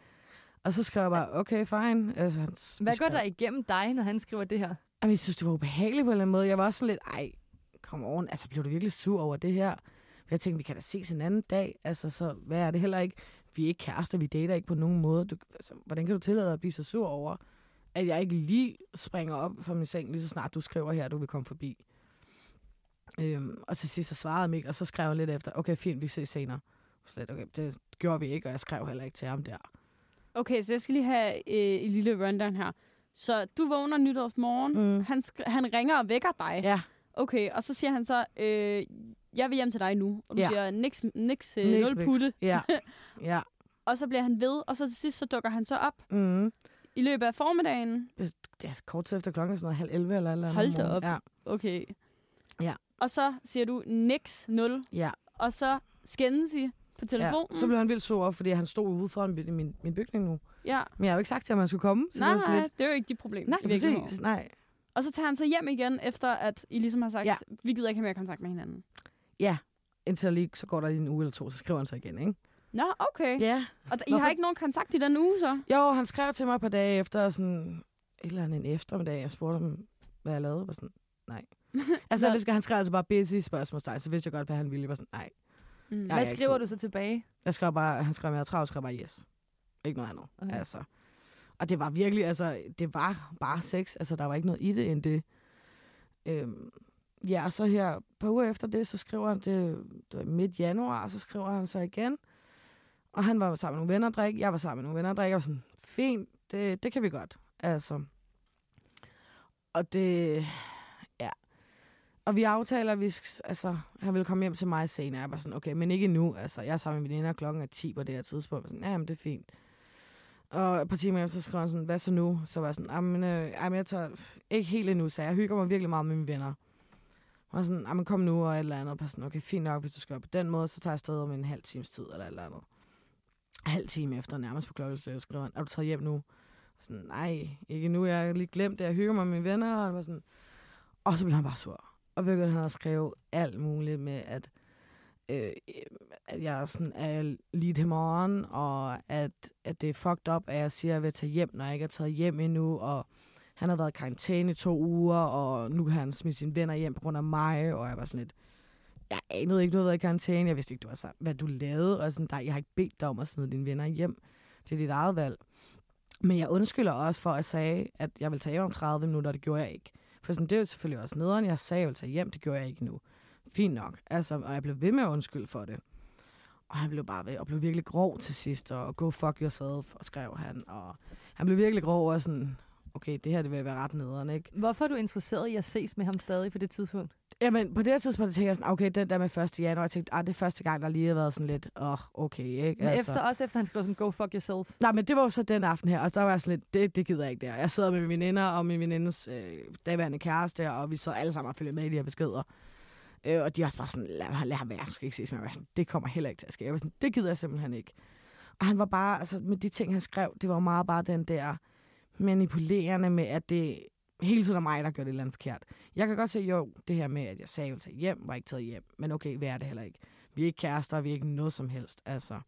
Og så skrev jeg bare, okay, fine. Altså, han, Hvad går der igennem dig, når han skriver det her? Jamen, jeg synes, det var ubehageligt på en eller anden måde. Jeg var også sådan lidt, ej, kom on. Altså, blev du virkelig sur over det her? Jeg tænkte, vi kan da ses en anden dag. Altså, så hvad er det heller ikke? Vi er ikke kærester, vi dater ikke på nogen måde. Du, altså, hvordan kan du tillade dig at blive så sur over, at jeg ikke lige springer op fra min seng, lige så snart du skriver her, at du vil komme forbi? Øhm, og til sidst så svarede Mikkel, og så skrev jeg lidt efter, okay, fint, vi ses senere. Så lidt, okay, det gjorde vi ikke, og jeg skrev heller ikke til ham der. Okay, så jeg skal lige have øh, et lille rundown her. Så du vågner nytårsmorgen. Mm. Han, han ringer og vækker dig. Ja, Okay, og så siger han så, øh, jeg vil hjem til dig nu. Og du Ja. siger, niks, niks, øh, Niks, nul putte. ja, (laughs) ja. Og så bliver han ved, og så til sidst så dukker han så op Mm. i løbet af formiddagen. Ja, kort tid efter klokken sådan noget halv 11 eller eller. Hold da op. Okay. Ja. Og så siger du niks, nul. Ja, ja. Og så skændes I på telefonen. Ja, så blev han vildt sur, fordi han stod ude foran min, min, min bygning nu. ja. Men jeg har jo ikke sagt til ham, at han skulle komme. Så Nej, det nej, lidt, det er jo ikke dit problem. nej, præcis. Nej. Og så tager han så hjem igen, efter at I ligesom har sagt, Ja. vi gider ikke have mere kontakt med hinanden. Ja, indtil lige, så går der lige en uge eller to, så skriver han så igen, ikke? Nå, okay. Ja. Og I Hvorfor- har ikke nogen kontakt i den uge, så? Jo, han skrev til mig et par dage efter, sådan, et eller andet en eftermiddag. Jeg spurgte ham, hvad jeg lavede. Jeg var sådan, nej. (laughs) altså, det skal, han skrev altså bare busy spørgsmålstegn, så vidste jeg godt, hvad han ville. Jeg var sådan, nej. Mm. Hvad jeg ikke skriver du så tilbage? Jeg skrev bare, han skrev, at jeg er travlt, skrev bare yes. Ikke noget andet. Okay. Altså. Og det var virkelig, altså, det var bare sex. Altså, der var ikke noget i det end det. Øhm, ja, og så her, et par uger efter det, så skriver han, det, det var midt januar, så skriver han så igen. Og han var sammen med nogle venner og drik. Jeg var sammen med nogle venner og drik. Jeg var sådan, fint, det, det kan vi godt. Altså. Og det. Og vi aftaler, at vi, altså, han vil komme hjem til mig senere. Jeg var sådan, okay, men ikke nu. Altså, jeg er sammen med veninder, klokken er 10 på det her tidspunkt. Jeg sådan, ja, men det er fint. Og et par timer efter, så skrev han sådan, hvad så nu? Så var jeg sådan, jamen, øh, jamen, jeg tager ikke helt endnu, så jeg hygger mig virkelig meget med mine venner. Og var sådan, jamen, kom nu, og et eller andet. Og sådan, okay, fint nok, hvis du skal på den måde, så tager jeg afsted om en halv times tid, eller et eller andet. Halv time efter, nærmest på klokken, så skriver han, er du taget hjem nu? Og sådan, nej, ikke nu, jeg har lige glemt det, jeg hygger mig med mine venner, og var sådan, og så blev han bare sur. Og begyndte han at skrive alt muligt med, at, øh, at jeg sådan er lidt him on, og at, at det er fucked up, at jeg siger, at jeg vil tage hjem, når jeg ikke er taget hjem endnu, og han har været i karantæne i to uger, og nu kan han smide sine venner hjem på grund af mig, og jeg var sådan lidt, jeg anede ikke, du havde været i karantæne, jeg vidste ikke, du var sammen, hvad du lavede, og sådan, der, jeg har ikke bedt dig om at smide dine venner hjem, det er dit eget valg. Men jeg undskylder også for, at jeg sagde, at jeg ville tage hjem om 30 minutter, og det gjorde jeg ikke. For sådan, det er jo selvfølgelig også nederen. Jeg sagde, jeg ville tage hjem, det gjorde jeg ikke nu. Fint nok. Altså, og jeg blev ved med at undskylde for det. Og han blev bare ved, og blev virkelig grov til sidst, og go fuck yourself, og skrev han. Og han blev virkelig grov, og sådan, okay, det her det vil være ret nederen, ikke? Hvorfor er du interesseret i at ses med ham stadig på det tidspunkt? Jamen, på det her tidspunkt tænkte jeg sådan, okay, den der med 1. januar, jeg tænkte, ah, det er første gang, der lige har været sådan lidt, åh, oh, okay, ikke? Men efter, også efter han skrev sådan, go fuck yourself. Nej, men det var jo så den aften her, og der var jeg sådan lidt, det, det gider jeg ikke der. Jeg sidder med mine veninder og min venindes øh, daværende kæreste, og vi så alle sammen og følger med i de her beskeder. Øh, og de er også bare sådan, lad, lad ham være, du skal ikke ses med mig. Sådan, det kommer heller ikke til at ske. Jeg var sådan, det gider jeg simpelthen ikke. Og han var bare, altså med de ting, han skrev, det var meget bare den der manipulerende med, at det hele tiden er mig, der gør det eller andet forkert. Jeg kan godt se, jo, det her med, at jeg sagde, at jeg ville hjem, var ikke taget hjem. Men okay, hvad er det heller ikke? Vi er ikke kærester, vi er ikke noget som helst. Altså.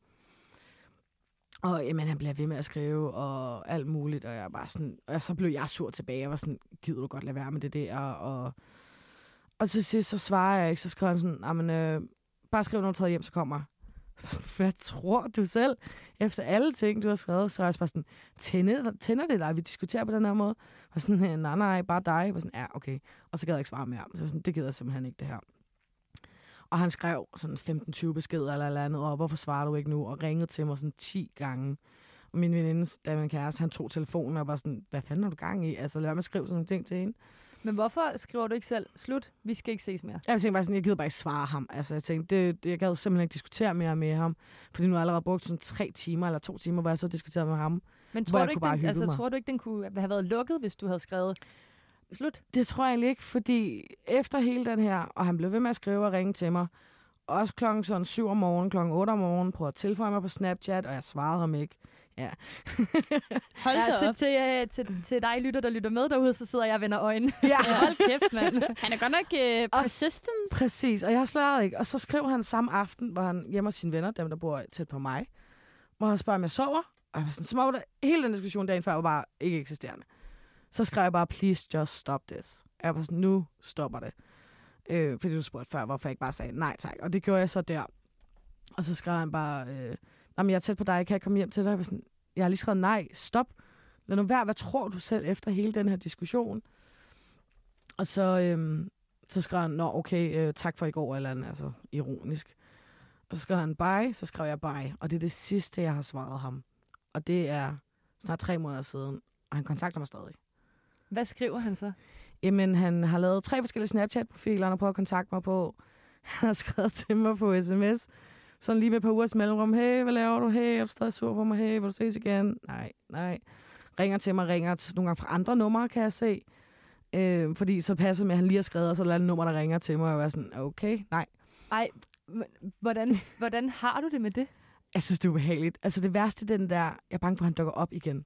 Og jamen, han bliver ved med at skrive og alt muligt, og jeg bare sådan, og så blev jeg sur tilbage. Jeg var sådan, gider du godt lade være med det der? Og, og til sidst, så svarer jeg ikke, så skriver han sådan, jamen, øh, bare skriv, når du tager hjem, så kommer hvad tror du selv? Efter alle ting, du har skrevet, så er jeg bare sådan, tænder, tænder det dig, vi diskuterer på den her måde? Og sådan, øh, nej, nej, bare dig. Og sådan, ja, okay. Og så gad jeg ikke svare mere. Så sådan, det gider jeg simpelthen ikke, det her. Og han skrev sådan 15-20 beskeder eller eller andet, og hvorfor svarer du ikke nu? Og ringede til mig sådan 10 gange. Og min veninde, da min kæreste, han tog telefonen og var sådan, hvad fanden har du gang i? Altså, lad mig skrive sådan nogle ting til hende. Men hvorfor skriver du ikke selv, slut, vi skal ikke ses mere? Jeg tænkte bare sådan, jeg gider bare ikke svare ham. Altså, jeg tænkte, det, det, jeg gad simpelthen ikke diskutere mere med ham. Fordi nu har jeg allerede brugt sådan tre timer eller to timer, hvor jeg så diskuterede med ham. Men tror du, ikke, den, altså, mig. tror du ikke, den kunne have været lukket, hvis du havde skrevet slut? Det tror jeg egentlig ikke, fordi efter hele den her, og han blev ved med at skrive og ringe til mig, også klokken sådan 7 om morgenen, klokken 8 om morgenen, prøvede at tilføje mig på Snapchat, og jeg svarede ham ikke. Ja. Hold Ja, til, op. til, øh, til, til dig lytter, der lytter med derude, så sidder jeg og vender øjnene. ja. (laughs) Ja, hold kæft, mand. Han er godt nok uh, persistent. Præcis, og jeg har slet ikke. Og så skrev han samme aften, hvor han hjemme hos sine venner, dem der bor tæt på mig, hvor han spørger, om jeg sover. Og jeg var sådan, som om der, hele den diskussion dagen før var bare ikke eksisterende. Så skrev jeg bare, please just stop this. Jeg var sådan, nu stopper det. Øh, fordi du spurgte før, hvorfor jeg ikke bare sagde nej tak. Og det gjorde jeg så der. Og så skrev han bare, øh, jamen jeg er tæt på dig, kan jeg komme hjem til dig? Jeg var sådan, jeg har lige skrevet nej, stop. Lad nu være, hvad tror du selv efter hele den her diskussion? Og så, øhm, så skrev han, nå okay, øh, tak for i går, eller andet, altså ironisk. Og så skrev han bye, så skrev jeg bye. Og det er det sidste, jeg har svaret ham. Og det er snart tre måneder siden, og han kontakter mig stadig. Hvad skriver han så? Jamen, han har lavet tre forskellige Snapchat-profiler, han har prøvet at kontakte mig på. Han har (laughs) skrevet til mig på sms. Sådan lige med et par ugers mellemrum. Hey, hvad laver du? Hey, er du stadig sur på mig? Hey, vil du ses igen? Nej, nej. Ringer til mig, ringer til, nogle gange fra andre numre, kan jeg se. Øh, fordi så passer med, at han lige har skrevet, og så er nummer, der ringer til mig, og jeg er sådan, okay, nej. Ej, hvordan, hvordan har du det med det? Jeg synes, det er ubehageligt. Altså det værste, den der, jeg er bange for, at han dukker op igen.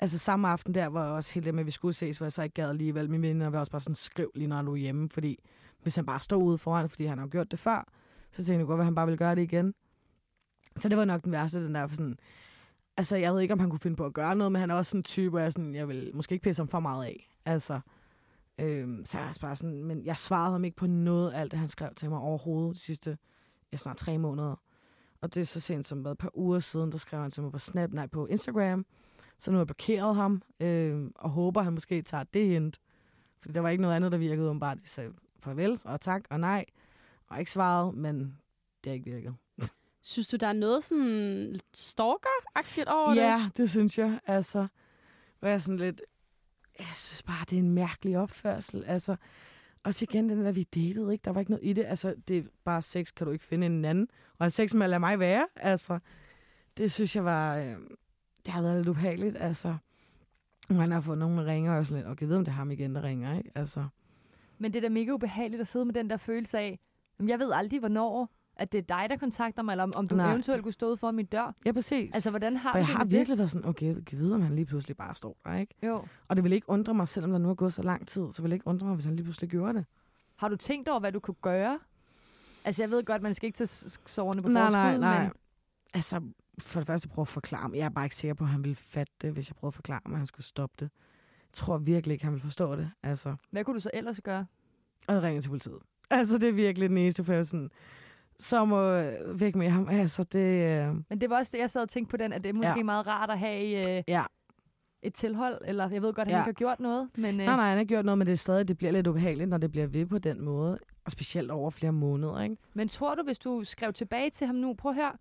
Altså samme aften der, var jeg også helt med, at vi skulle ses, hvor jeg så ikke gad alligevel. Min venner var også bare sådan, skriv lige, når du er hjemme, fordi hvis han bare står ude foran, fordi han har gjort det før, så tænkte jeg godt, at han bare ville gøre det igen. Så det var nok den værste, den der for sådan, altså jeg ved ikke, om han kunne finde på at gøre noget, men han er også sådan en type, hvor jeg, sådan, jeg vil måske ikke pisse ham for meget af. Altså, øhm, så jeg er bare sådan, men jeg svarede ham ikke på noget af alt det, han skrev til mig overhovedet de sidste, ja, snart tre måneder. Og det er så sent som et par uger siden, der skrev han til mig på Snap, nej, på Instagram. Så nu har jeg blokeret ham, øh, og håber, at han måske tager det hint. Fordi der var ikke noget andet, der virkede om bare, de sagde farvel og tak og nej. Og ikke svaret, men det har ikke virket. (laughs) Synes du, der er noget sådan lidt stalker-agtigt over det? Ja, det synes jeg. Altså, hvor jeg er sådan lidt... Jeg synes bare, det er en mærkelig opførsel. Altså, også igen, den der, vi datede, ikke? Der var ikke noget i det. Altså, det er bare sex, kan du ikke finde en anden. Og sex med at lade mig være. Altså, det synes jeg var... Øh, det har været lidt ubehageligt. Altså, man har fået nogen, der ringer, og sådan lidt, okay, jeg ved, om det er ham igen, der ringer, ikke? Altså, Men det er da mega ubehageligt at sidde med den der følelse af, jamen, jeg ved aldrig, hvornår at det er dig, der kontakter mig, eller om, om du Nej. eventuelt kunne stå foran min dør. ja, præcis. Altså, hvordan har For jeg har virkelig været sådan, okay, jeg ved, om han lige pludselig bare står der, ikke? Jo. Og det vil ikke undre mig, selvom der nu er gået så lang tid, så vil det ikke undre mig, hvis han lige pludselig gjorde det. Har du tænkt over, hvad du kunne gøre? Altså, jeg ved godt, man skal ikke tage sårene på nej, forskud, nej, nej. men Altså, for det første prøve at forklare mig. Jeg er bare ikke sikker på, at han ville fatte det, hvis jeg prøvede at forklare mig, at han skulle stoppe det. Jeg tror virkelig ikke, han ville forstå det. Altså, hvad kunne du så ellers gøre? og jeg ringer til politiet. (laughs) Altså, det er virkelig den eneste, sådan, så må øh, væk med ham. Altså, det... Øh, Men det var også det, jeg sad og tænkte på den, at det er måske Ja. meget rart at have øh, ja. et tilhold, eller jeg ved godt, at han Ja. ikke har gjort noget, men øh, Nej, nej, han har ikke gjort noget, men det er stadig, det bliver lidt ubehageligt, når det bliver ved på den måde. Og specielt over flere måneder, ikke? Men tror du, hvis du skrev tilbage til ham nu, prøv høre,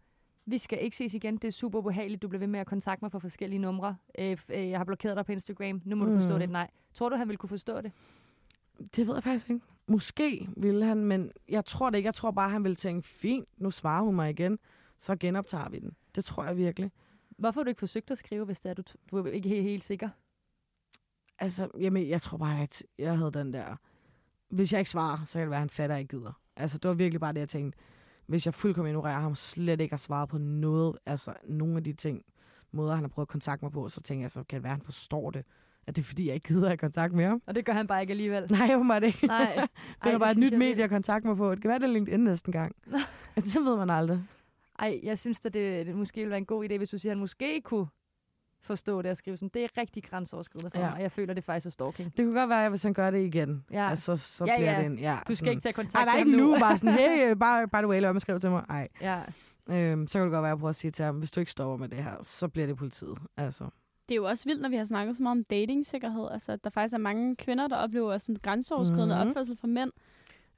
vi skal ikke ses igen, det er super ubehageligt, du bliver ved med at kontakte mig på forskellige numre. Øh, øh, jeg har blokeret dig på Instagram, nu må mm. du forstå Mm. det, nej. Tror du, han ville kunne forstå det? Det ved jeg faktisk ikke. Måske ville han, men jeg tror det ikke. Jeg tror bare, han ville tænke, fint, nu svarer hun mig igen, så genoptager vi den. Det tror jeg virkelig. Hvorfor har du ikke forsøgt at skrive, hvis det er, du, du er ikke helt, helt sikker? Altså, jamen, jeg tror bare, at jeg havde den der... Hvis jeg ikke svarer, så kan det være, at han fatter, at jeg ikke gider. Altså, det var virkelig bare det, jeg tænkte. Hvis jeg fuldkommen ignorerer ham, slet ikke har svaret på noget, altså nogle af de ting, måder, han har prøvet at kontakte mig på, så tænker jeg, så kan det være, at han forstår det. At det er fordi, jeg ikke gider have kontakt med ham. Og det gør han bare ikke alligevel. Nej, jo det ikke. Nej. (laughs) finder det bare et nyt medie at kontakte mig på. Det kan være, det er LinkedIn næsten gang. (laughs) altså, så ved man aldrig. Ej, jeg synes, at det, det måske ville være en god idé, hvis du siger, at han måske kunne forstå det at skrive sådan. Det er rigtig grænseoverskridende for Ja. mig, og jeg føler, det faktisk er stalking. Det kunne godt være, at hvis han gør det igen, Ja. altså, så Ja, bliver ja. det en... Ja, Du skal ikke tage Ej, kontakt er til ikke ham nu, bare sådan, hey, bare, bare du være med at skrive til mig. Ej, Ja. øhm, så kan det godt være, at jeg prøver at sige til ham, hvis du ikke stopper med det her, så bliver det politiet. Altså, Det er jo også vildt, når vi har snakket så meget om datingsikkerhed. Altså, at der faktisk er mange kvinder, der oplever sådan grænseoverskridende Mhm. mm-hmm. opførsel fra mænd.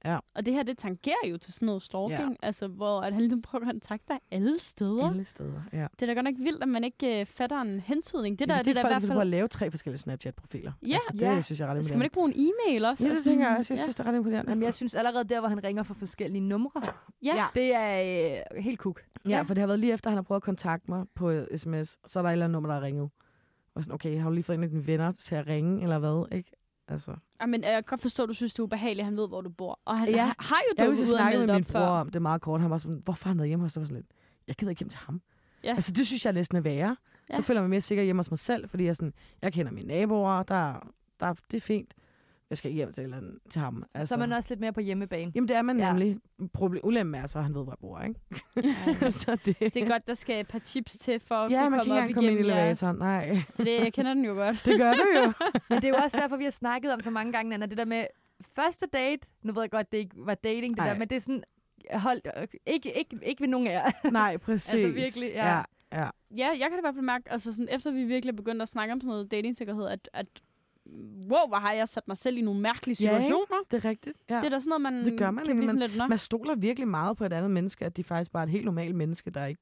Ja. Og det her, det tangerer jo til sådan noget stalking. Ja. Altså, hvor at han ligesom prøver at kontakte dig alle steder. alle steder. Ja. Det er da godt nok vildt, at man ikke øh, fatter en hentydning. Det der, det det der er i folk, hvert der prøver at fald... lave tre forskellige Snapchat-profiler. Ja. altså, det Ja. synes jeg er ret Skal man ikke bruge en e-mail også? Ja, det Altså, tænker jeg også. Jeg ja. synes, det er ret imponerende. Jamen, jeg synes allerede der, hvor han ringer fra forskellige numre, Ja. Ja. det er øh, helt kuk. Ja, Ja. for det har været lige efter, at han har prøvet at kontakte mig på sms. Så er der et eller andet nummer, der har ringet. Og sådan, okay, har du lige fået en af dine venner til at ringe, eller hvad? Ikke? Altså. Ja, men jeg kan godt forstå, at du synes, det er ubehageligt, at han ved, hvor du bor. Og han Ja. har jo dukket ud og meldt med min bror om det meget kort. Han var sådan, hvorfor han været hjemme hos dig? Sådan lidt, jeg gider ikke hjem til ham. Ja. Altså, det synes jeg næsten er værre. Så Ja. føler jeg mig mere sikker hjemme hos mig selv, fordi jeg, sådan, jeg kender mine naboer, der, der, det er fint. Jeg skal ikke hjem til, eller til ham. Altså. Så er man også lidt mere på hjemmebane. Jamen, det er man Ja. nemlig. Problem, ulemmen er så, at han ved, hvor jeg bor, ikke? (laughs) så det, Det er godt, der skal et par chips til for at Ja, man kan komme ikke op komme ind i elevatoren. Nej, Så det, jeg kender den jo godt. det gør du jo. (laughs) Men det er jo også derfor, vi har snakket om så mange gange, Anna, det der med første date. Nu ved jeg godt, det ikke var dating, det Ej. der, men det er sådan, hold, ikke, ikke, ikke ved nogen af jer. (laughs) Nej, præcis. Altså, virkelig, ja. ja. ja. Ja, jeg kan da i hvert fald mærke, altså sådan, efter vi virkelig er begyndt at snakke om sådan noget datingsikkerhed, at, at wow, hvor har jeg sat mig selv i nogle mærkelige Ja, situationer. Det er rigtigt. Ja. Det er da sådan noget, man, Det gør man kan blive sådan lidt, Nå. Man stoler virkelig meget på et andet menneske, at de faktisk bare er et helt normalt menneske, der ikke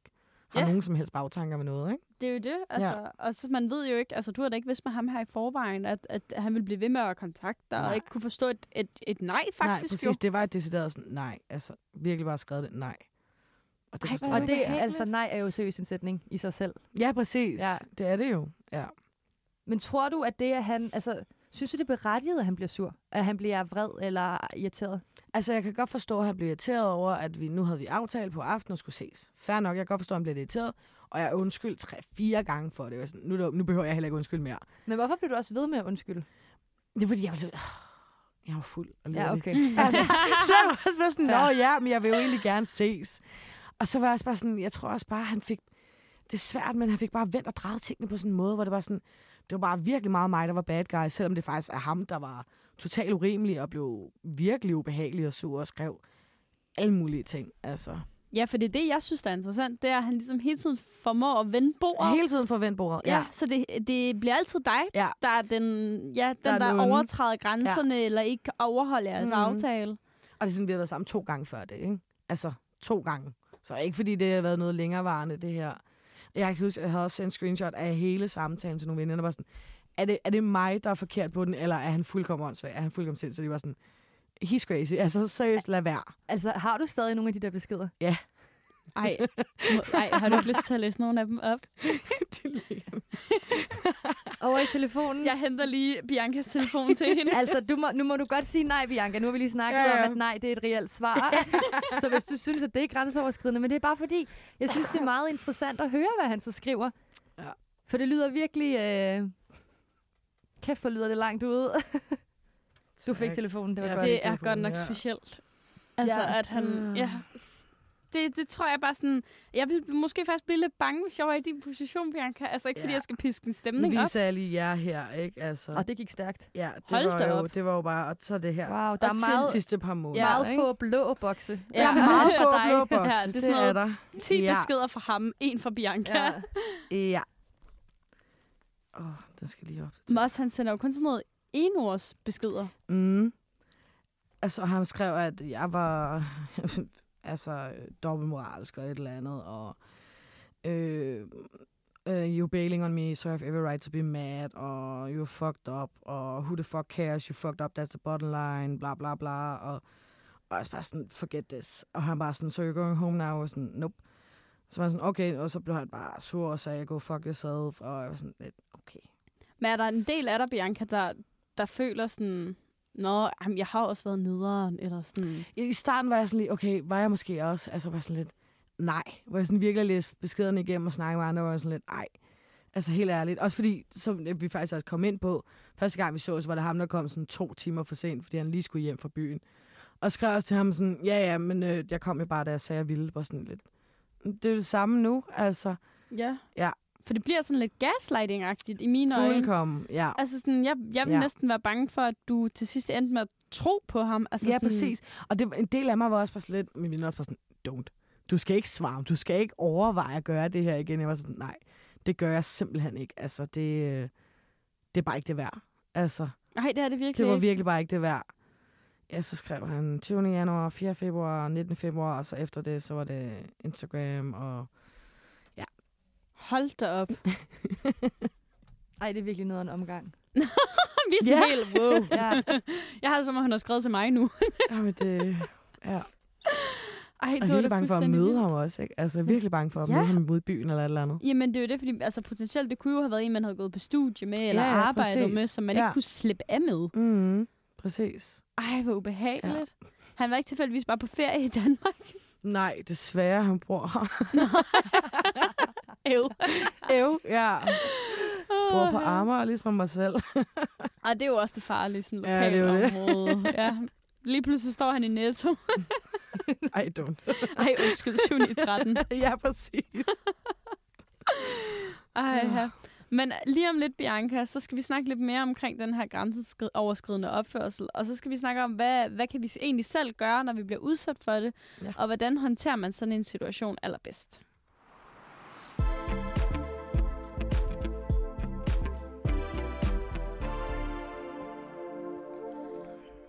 har Ja. nogen som helst bagtanker med noget, ikke? Det er jo det. Altså, ja. Og så man ved jo ikke, altså du har da ikke vidst med ham her i forvejen, at, at han ville blive ved med at kontakte dig, og ikke kunne forstå et, et, et nej faktisk nej, præcis. jo. Det var et decideret sådan, nej. Altså, virkelig bare skrevet det, nej. Og det Ej, Og det, altså nej, er jo seriøst en sætning i sig selv. Ja, præcis. Ja. Ja. Det er det jo. Ja. Men tror du, at det er han, altså, synes du, det er berettiget, at han bliver sur? At han bliver vred eller irriteret? Altså, jeg kan godt forstå, at han bliver irriteret over, at vi nu havde vi aftalt på aftenen og skulle ses. Fair nok, jeg kan godt forstå, at han bliver irriteret. Og jeg undskyld tre-fire gange for det. Jeg sådan, nu, nu behøver jeg heller ikke undskyld mere. Men hvorfor bliver du også ved med at undskylde? Det er fordi, jeg var lidt... Jeg var fuld og Ja, okay. (laughs) altså, så jeg var også bare sådan, (laughs) nå Ja. ja, men jeg vil jo egentlig gerne ses. Og så var jeg også bare sådan, jeg tror også bare, han fik, det er svært, men han fik bare vendt og drejet tingene på sådan en måde, hvor det var sådan, det var bare virkelig meget mig, der var bad guy, selvom det faktisk er ham, der var totalt urimelig og blev virkelig ubehagelig og sur og skrev alle mulige ting. Altså, Ja, for det er det, jeg synes, der er interessant. Det er, at han ligesom hele tiden formår at vende bordet. hele tiden for vendt bordet. Ja, så det, det bliver altid dig, Ja. der er den, ja, den Der der, er nogen. overtræder grænserne, ja. eller ikke overholder jeres Mhm. mm. aftale. Og det er sådan, vi har været sammen to gange før det, ikke? Altså, to gange. Så ikke fordi det har været noget længerevarende, det her. Jeg kan huske, jeg havde også sendt en screenshot af hele samtalen til nogle venner, der var sådan, er det, er det mig, der er forkert på den, eller er han fuldkommen åndssvag? Er han fuldkommen sind? Så de var sådan, he's crazy. Altså, seriøst, lad være. Altså, har du stadig nogle af de der beskeder? Ej, må- ej, har du ikke lyst til at læse nogle af dem op? (laughs) Det ligger- (laughs) Over i telefonen? Jeg henter lige Biancas telefon til (laughs) hende. Altså, du må, nu må du godt sige nej, Bianca. Nu har vi lige snakket Ja, ja. om, at nej, det er et reelt svar. (laughs) så hvis du synes, at det er grænseoverskridende, men det er bare fordi, jeg synes, det er meget interessant at høre, hvad han så skriver. Ja. For det lyder virkelig... Øh... Kæft, hvor lyder det langt ude. (laughs) du fik telefonen, det var Jeg godt. Det er godt nok ja. specielt. Altså, Ja. at han... Mm. Ja, det, det tror jeg bare sådan... Jeg vil måske faktisk blive lidt bange, hvis jeg var i din position, Bianca. Altså ikke, fordi Ja. jeg skal piske en stemning op. viser jeg lige jer her, ikke? Altså, Og det gik stærkt. ja, det Hold var, jo, op. det var jo bare, og så det her. Wow, der er Og til meget, De sidste par måneder, meget ikke? få blå bokse. Der er meget få blå bokse, Ja, (laughs) det er det, er der. 10 Ja. beskeder fra ham, en fra Bianca. Ja. Ja. (laughs) Ja. Åh, oh, den skal lige op. Også, han sender jo kun sådan noget enords beskeder. Mm. Altså, han skrev, at jeg var altså dobbeltmoralsk og et eller andet, og øh, uh, you bailing on me, so I have every right to be mad, og you're fucked up, og who the fuck cares, you fucked up, that's the bottom line, bla bla bla, og, og jeg bare sådan, forget this. Og han bare sådan, so you're going home now, og sådan, nope. Så var sådan, okay, og så blev han bare sur og sagde, go fuck yourself, og jeg var sådan lidt, okay. Men er der en del af dig, Bianca, der, der føler sådan... Nå, jamen, jeg har også været nederen, eller sådan... I i starten var jeg sådan lige, okay, var jeg måske også, altså var sådan lidt, nej. Hvor jeg sådan virkelig læste beskederne igennem og snakkede med andre, var jeg sådan lidt, nej. Altså helt ærligt. Også fordi, som vi faktisk også kom ind på, første gang vi så, så var det ham, der kom sådan to timer for sent, fordi han lige skulle hjem fra byen. Og skrev også til ham sådan, ja ja, men øh, jeg kom jo bare, da jeg sagde, jeg ville. Bare sådan lidt. Det er det samme nu, altså. Ja. Ja. For det bliver sådan lidt gaslighting-agtigt i mine øjne. Fuldkommen, ja. Altså sådan, jeg, jeg vil Ja. næsten være bange for, at du til sidst endte med at tro på ham. Altså Ja, sådan, præcis. Og det, en del af mig var også bare lidt, min venner også bare sådan, don't. Du skal ikke svare, du skal ikke overveje at gøre det her igen. Jeg var sådan, nej, det gør jeg simpelthen ikke. Altså, det, det er bare ikke det værd. Altså, Nej, det er det virkelig det var ikke. virkelig bare ikke det værd. Ja, så skrev han 20. januar, 4. februar, 19. februar, og så efter det, så var det Instagram og... Hold da op. (laughs) Ej, det er virkelig noget af en omgang. (laughs) Vi er sådan Ja. helt, wow. (laughs) Ja. Jeg har det som om, han har skrevet til mig nu. Jamen, det... Ja. Ej, Og det var virkelig bange for at møde vildt. ham også, ikke? Altså, virkelig bange for at Ja. møde ham ude i byen eller et eller andet. Jamen, det er jo det, fordi altså, potentielt, det kunne jo have været en, man havde gået på studie med, eller Ja, ja, arbejdet præcis. med, som man Ja. ikke kunne slippe af med. Mm, præcis. Ej, hvor ubehageligt. Ja. Han var ikke tilfældigvis bare på ferie i Danmark. Nej, desværre, han bor her. (laughs) Ew. Ev, ja. Bor på Amager, ligesom mig selv. Og det er jo også det farlige, sådan Ja, det er det. lokalområde. ja. Lige pludselig står han i Netto. (laughs) Ej, don't. Ej, undskyld, 7 i 13. ja, præcis. Ej, ja. Men lige om lidt, Bianca, så skal vi snakke lidt mere omkring den her grænseoverskridende opførsel. Og så skal vi snakke om, hvad, hvad kan vi egentlig selv gøre, når vi bliver udsat for det? Ja. Og hvordan håndterer man sådan en situation allerbedst?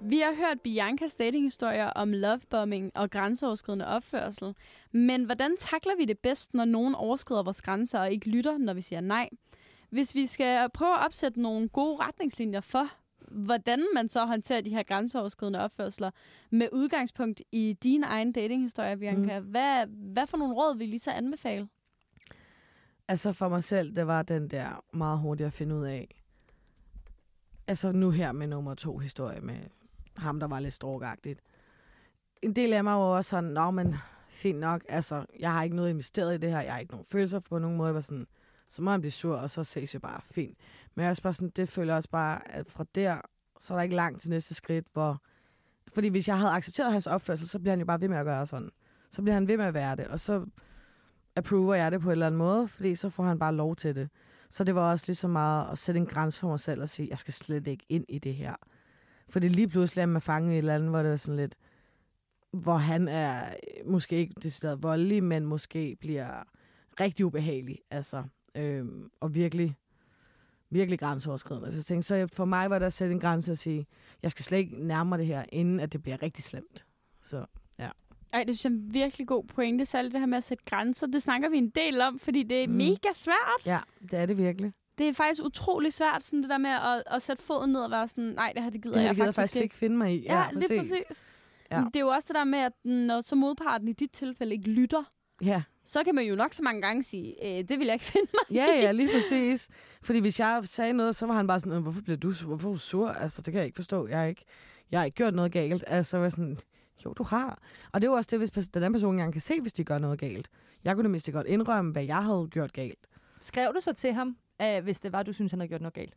Vi har hørt Biancas datinghistorier om lovebombing og grænseoverskridende opførsel. Men hvordan takler vi det bedst, når nogen overskrider vores grænser og ikke lytter, når vi siger nej? Hvis vi skal prøve at opsætte nogle gode retningslinjer for, hvordan man så håndterer de her grænseoverskridende opførsler med udgangspunkt i din egen datinghistorie, Bianca, mm. hvad, hvad for nogle råd vil I så anbefale? Altså for mig selv, det var den der meget hurtigt at finde ud af. Altså nu her med nummer to historie med ham, der var lidt stråkagtigt. En del af mig var også sådan, nå, men fint nok, altså, jeg har ikke noget investeret i det her, jeg har ikke nogen følelser på nogen måde. Jeg var sådan, så må han blive sur, og så ses jeg bare fint. Men jeg også bare sådan, det føler også bare, at fra der, så er der ikke langt til næste skridt, hvor... Fordi hvis jeg havde accepteret hans opførsel, så bliver han jo bare ved med at gøre sådan. Så bliver han ved med at være det, og så approver jeg det på en eller anden måde, fordi så får han bare lov til det. Så det var også lige så meget at sætte en grænse for mig selv og sige, jeg skal slet ikke ind i det her. Fordi lige pludselig er man fanget i et eller andet, hvor det er sådan lidt, hvor han er måske ikke decideret voldelig, men måske bliver rigtig ubehagelig. Altså, øhm, og virkelig, virkelig grænseoverskridende. Så tænkte, så for mig var der at sætte en grænse og sige, jeg skal slet ikke nærme det her, inden at det bliver rigtig slemt. Så Ej, det synes jeg er en virkelig god pointe, særligt det her med at sætte grænser. Det snakker vi en del om, fordi det er Mm. mega svært. ja, det er det virkelig. Det er faktisk utrolig svært, sådan det der med at, at sætte foden ned og være sådan, nej, det her det gider Det jeg jeg gider faktisk, faktisk ikke finde mig i. Ja, ja det er præcis. Ja. Ja. Det er jo også det der med, at når så modparten i dit tilfælde ikke lytter, Ja. Så kan man jo nok så mange gange sige, øh, det vil jeg ikke (laughs) finde mig Ja, ja, lige præcis. Fordi hvis jeg sagde noget, så var han bare sådan, "Øh, hvorfor bliver du sur? Hvorfor er du sur? Altså, det kan jeg ikke forstå. Jeg har ikke, jeg har ikke gjort noget galt. Altså, jeg var sådan, jo, du har. Og det er jo også det, hvis den anden person engang kan se, hvis de gør noget galt. Jeg kunne nemlig godt indrømme, hvad jeg havde gjort galt. Skrev du så til ham, øh, hvis det var, du synes, han havde gjort noget galt?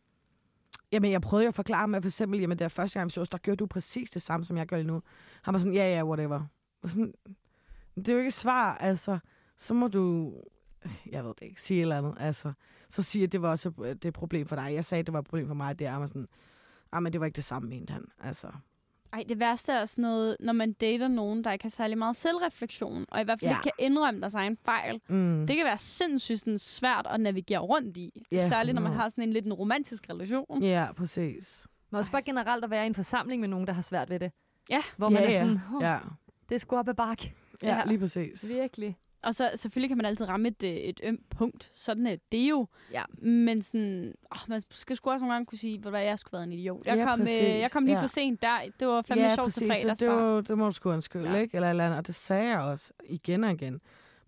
Jamen, jeg prøvede jo at forklare mig, for eksempel, jamen, der første gang vi så, der gjorde du præcis det samme, som jeg gør lige nu. Han var sådan, ja, ja, whatever. Og sådan, det er jo ikke et svar, altså. Så må du, jeg ved det ikke, sige et eller andet. Altså, så siger at det var også et- det er et problem for dig. Jeg sagde, at det var et problem for mig. Det er mig sådan, ah, men det var ikke det samme, mente han. Altså, Ej, det værste er sådan noget, når man dater nogen, der ikke har særlig meget selvreflektion, og i hvert fald Ja. ikke kan indrømme deres egen fejl. mm. Det kan være sindssygt sådan, svært at navigere rundt i. Ja, Særligt, når man 100. har sådan en lidt en romantisk relation. Ja, præcis. Men også bare generelt at være i en forsamling med nogen, der har svært ved det. Ja. Hvor man ja, er ja. sådan, oh, Ja, det er sgu op ad bakke. ja, Ja. lige præcis. Virkelig. Og så selvfølgelig kan man altid ramme et, øh, et ømt punkt. Sådan er det jo. Ja. Men sådan, åh, man skal sgu også nogle gange kunne sige, hvor jeg skulle været en idiot. Jeg, Ja, kom, øh, jeg kom lige Ja. for sent der. Det var fandme ja, sjovt til fredags. Det, det, det må du sgu undskylde, Ja. ikke? Eller, eller andet. Og det sagde jeg også igen og igen.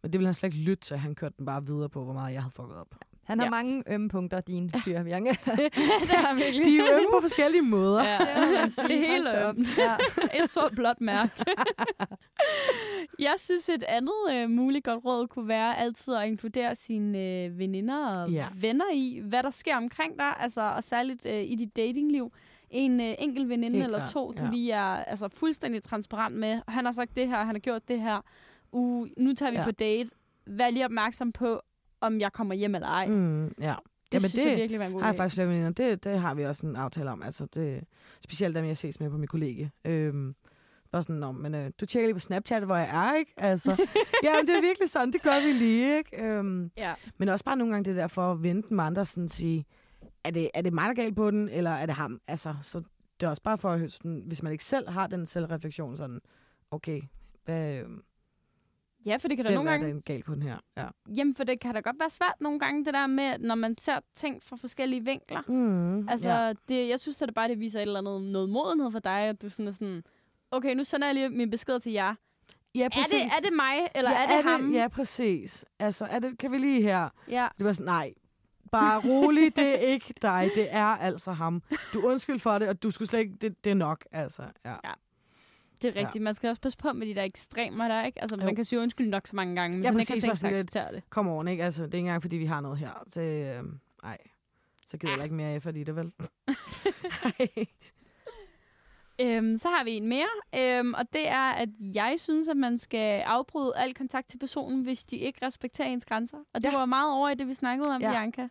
Men det ville han slet ikke lytte til. Han kørte den bare videre på, hvor meget jeg havde fucket op. Han har Ja. mange ømme punkter, din fyr, Bianca. (laughs) det er virkelig. De er ømme på forskellige måder. Ja, Det sige. det er helt ømt. Ja. Et stort blåt mærke. (laughs) jeg synes, et andet øh, muligt godt råd kunne være altid at inkludere sine øh, veninder og Ja. venner i, hvad der sker omkring dig, altså, og særligt øh, i dit datingliv. En øh, enkelt veninde Helt eller to, du ja. lige er altså, fuldstændig transparent med. Han har sagt det her, han har gjort det her. Uh, nu tager vi Ja. på date. Vær lige opmærksom på, om jeg kommer hjem eller ej. Mm. Ja. Det Jamen, synes det jeg virkelig var en god har idé. faktisk veninder. Det, det har vi også en aftale om. Altså, det, specielt dem, jeg ses med på mit kollega. Øhm, bare sådan, Nå, men øh, du tjekker lige på Snapchat, hvor jeg er, ikke? Altså, (laughs) jamen, det er virkelig sådan, det gør vi lige, ikke? Øhm, Ja. men også bare nogle gange det der for at vente med andre, sådan sige, er det, er det mig, der er galt på den, eller er det ham? Altså, så det er også bare for at høre, sådan, hvis man ikke selv har den selvreflektion, sådan, okay, hvad, øhm, ja, for det kan da hvem nogle er gange den galt på den her? Ja. Jamen, for det kan da godt være svært nogle gange, det der med, når man ser ting fra forskellige vinkler. Mm, Altså, ja. ja. det, jeg synes at det bare, det viser et eller andet noget modenhed for dig, at du sådan er sådan, okay, nu sender jeg lige min besked til jer. ja, Er det, er det mig, eller ja, er det ham? Ja, præcis. Altså, er det, kan vi lige her? ja. Det var sådan, nej, bare rolig, det er ikke dig, det er altså ham. Du er undskyld for det, og du skulle slet ikke, det, det er nok, altså. Ja. Det er rigtigt. Man skal også passe på med de der ekstremer der, ikke? Altså, Jo. man kan sige undskyld nok så mange gange, men Ja, ja, man ikke har tænkt sig at acceptere det. Kom on, ikke? Altså, det er ikke engang, fordi vi har noget her. Så, øh, nej, så gider jeg Ja. ikke mere af, fordi det vel. (laughs) Ej. Øhm, så har vi en mere, øhm, og det er, at jeg synes, at man skal afbryde al kontakt til personen, hvis de ikke respekterer ens grænser. Og det Ja. var meget over i det, vi snakkede om, Ja. ja. Bianca.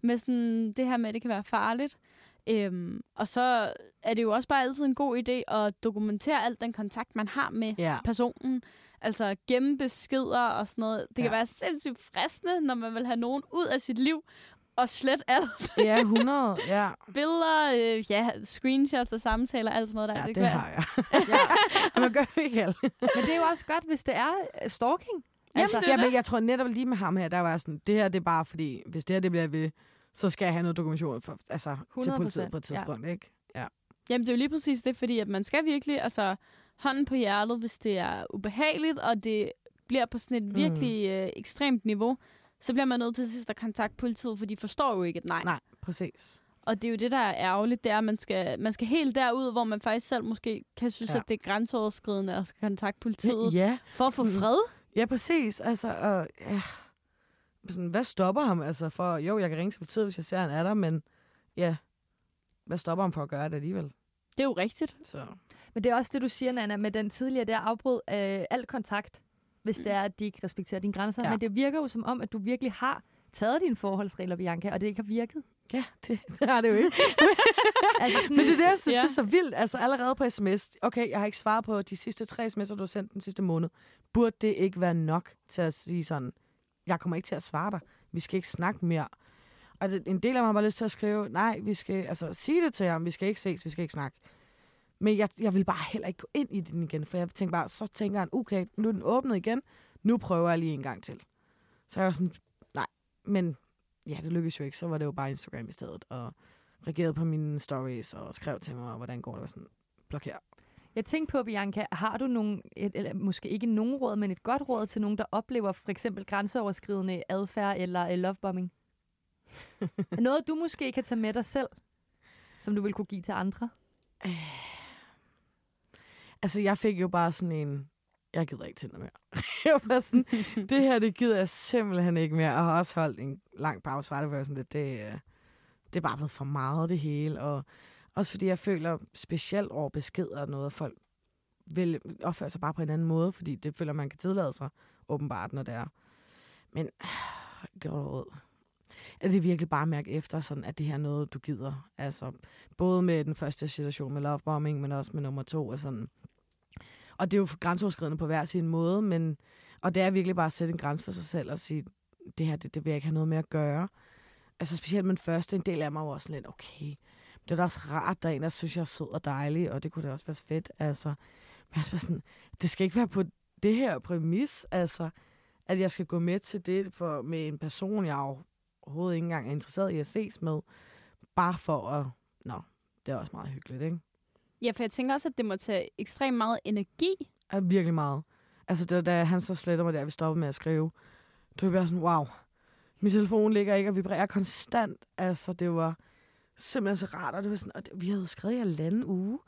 Med sådan det her med, at det kan være farligt. Øhm, og så er det jo også bare altid en god idé at dokumentere alt den kontakt, man har med ja. personen. Altså gemme beskeder og sådan noget. Det Ja. kan være sindssygt fristende, når man vil have nogen ud af sit liv, og slet alt. (laughs) ja, 100, ja. Billeder, øh, ja, screenshots og samtaler, alt sådan noget der. Ja, det, kan det har jeg. (laughs) Ja. (laughs) Man gør jo ikke alt. Men det er jo også godt, hvis det er øh, stalking. Jamen, det er Ja, det. men jeg tror netop lige med ham her, der var sådan, det her det er bare fordi, hvis det her det bliver ved, så skal jeg have noget dokumentation for, altså, til 100%, politiet på et ja. tidspunkt, ikke? Ja. Jamen, det er jo lige præcis det, fordi at man skal virkelig, altså, hånden på hjertet, hvis det er ubehageligt, og det bliver på sådan et virkelig øh, ekstremt niveau, så bliver man nødt til sidst at kontakte politiet, for de forstår jo ikke et nej. Nej, præcis. Og det er jo det, der er ærgerligt, det er, at man skal, man skal helt derud, hvor man faktisk selv måske kan synes, Ja. ja. at det er grænseoverskridende at skal kontakte politiet, ja. Ja, for at få fred. Ja, præcis. Altså, og, ja. Sådan, hvad stopper ham? Altså, for, jo, jeg kan ringe til politiet, hvis jeg ser, han er der, men ja, hvad stopper ham for at gøre det alligevel? Det er jo rigtigt. Så. Men det er også det, du siger, Nana, med den tidligere der afbrud øh, al kontakt, hvis det er, at de ikke respekterer dine grænser. Ja. Men det virker jo som om, at du virkelig har taget dine forholdsregler, Bianca, og det ikke har virket. Ja, det, (laughs) det har det jo ikke. (laughs) Altså sådan, Men det er det, jeg synes ja. er så vildt. Altså allerede på sms. Okay, jeg har ikke svaret på de sidste tre sms'er, du har sendt den sidste måned. Burde det ikke være nok til at sige sådan, jeg kommer ikke til at svare dig. Vi skal ikke snakke mere. Og det, en del af mig har bare lyst til at skrive, nej, vi skal, altså sige det til ham, vi skal ikke ses, vi skal ikke snakke. Men jeg, jeg vil bare heller ikke gå ind i den igen, for jeg tænker bare, så tænker han, okay, nu er den åbnet igen, nu prøver jeg lige en gang til. Så jeg var sådan, nej, men ja, det lykkedes jo ikke, så var det jo bare Instagram i stedet, og reagerede på mine stories og skrev til mig, hvordan går det, og sådan, blokér. Jeg tænkte på, Bianca, har du nogen, et, eller måske ikke nogen råd, men et godt råd til nogen, der oplever for eksempel grænseoverskridende adfærd eller uh, lovebombing? (laughs) Noget, du måske kan tage med dig selv, som du vil kunne give til andre? Altså, jeg fik jo bare sådan en, jeg gider ikke Tinder mere. (laughs) jeg var bare sådan, (laughs) det her, det gider jeg simpelthen ikke mere. Og har også holdt en lang pause fra det, hvor jeg sådan lidt, det, øh, det er bare blevet for meget det hele. Og også fordi jeg føler specielt over beskeder og noget, at folk vil opføre sig bare på en anden måde, fordi det føler man kan tillade sig åbenbart, når det er. Men gør råd. Er det virkelig bare at mærke efter, sådan, at det her er noget, du gider? Altså, både med den første situation med lovebombing, men også med nummer to. Og, sådan. og det er jo grænseoverskridende på hver sin måde, men, og det er virkelig bare at sætte en grænse for sig selv og sige, det her, det, det vil jeg ikke have noget med at gøre. Altså specielt med den første, en del af mig var også lidt, okay, det er da også rart, der er en, der synes, jeg er sød og dejlig, og det kunne da også være fedt. Altså, men jeg er bare sådan, det skal ikke være på det her præmis, altså, at jeg skal gå med til det for, med en person, jeg overhovedet ikke engang er interesseret i at ses med, bare for at, nå, det er også meget hyggeligt, ikke? Ja, for jeg tænker også, at det må tage ekstremt meget energi. er virkelig meget. Altså, det, var da han så sletter mig der, vi stoppede med at skrive, det var bare sådan, wow, Min telefon ligger ikke og vibrerer konstant. Altså, det var simpelthen så rart, og det var sådan, og det, vi havde skrevet i halvanden uge.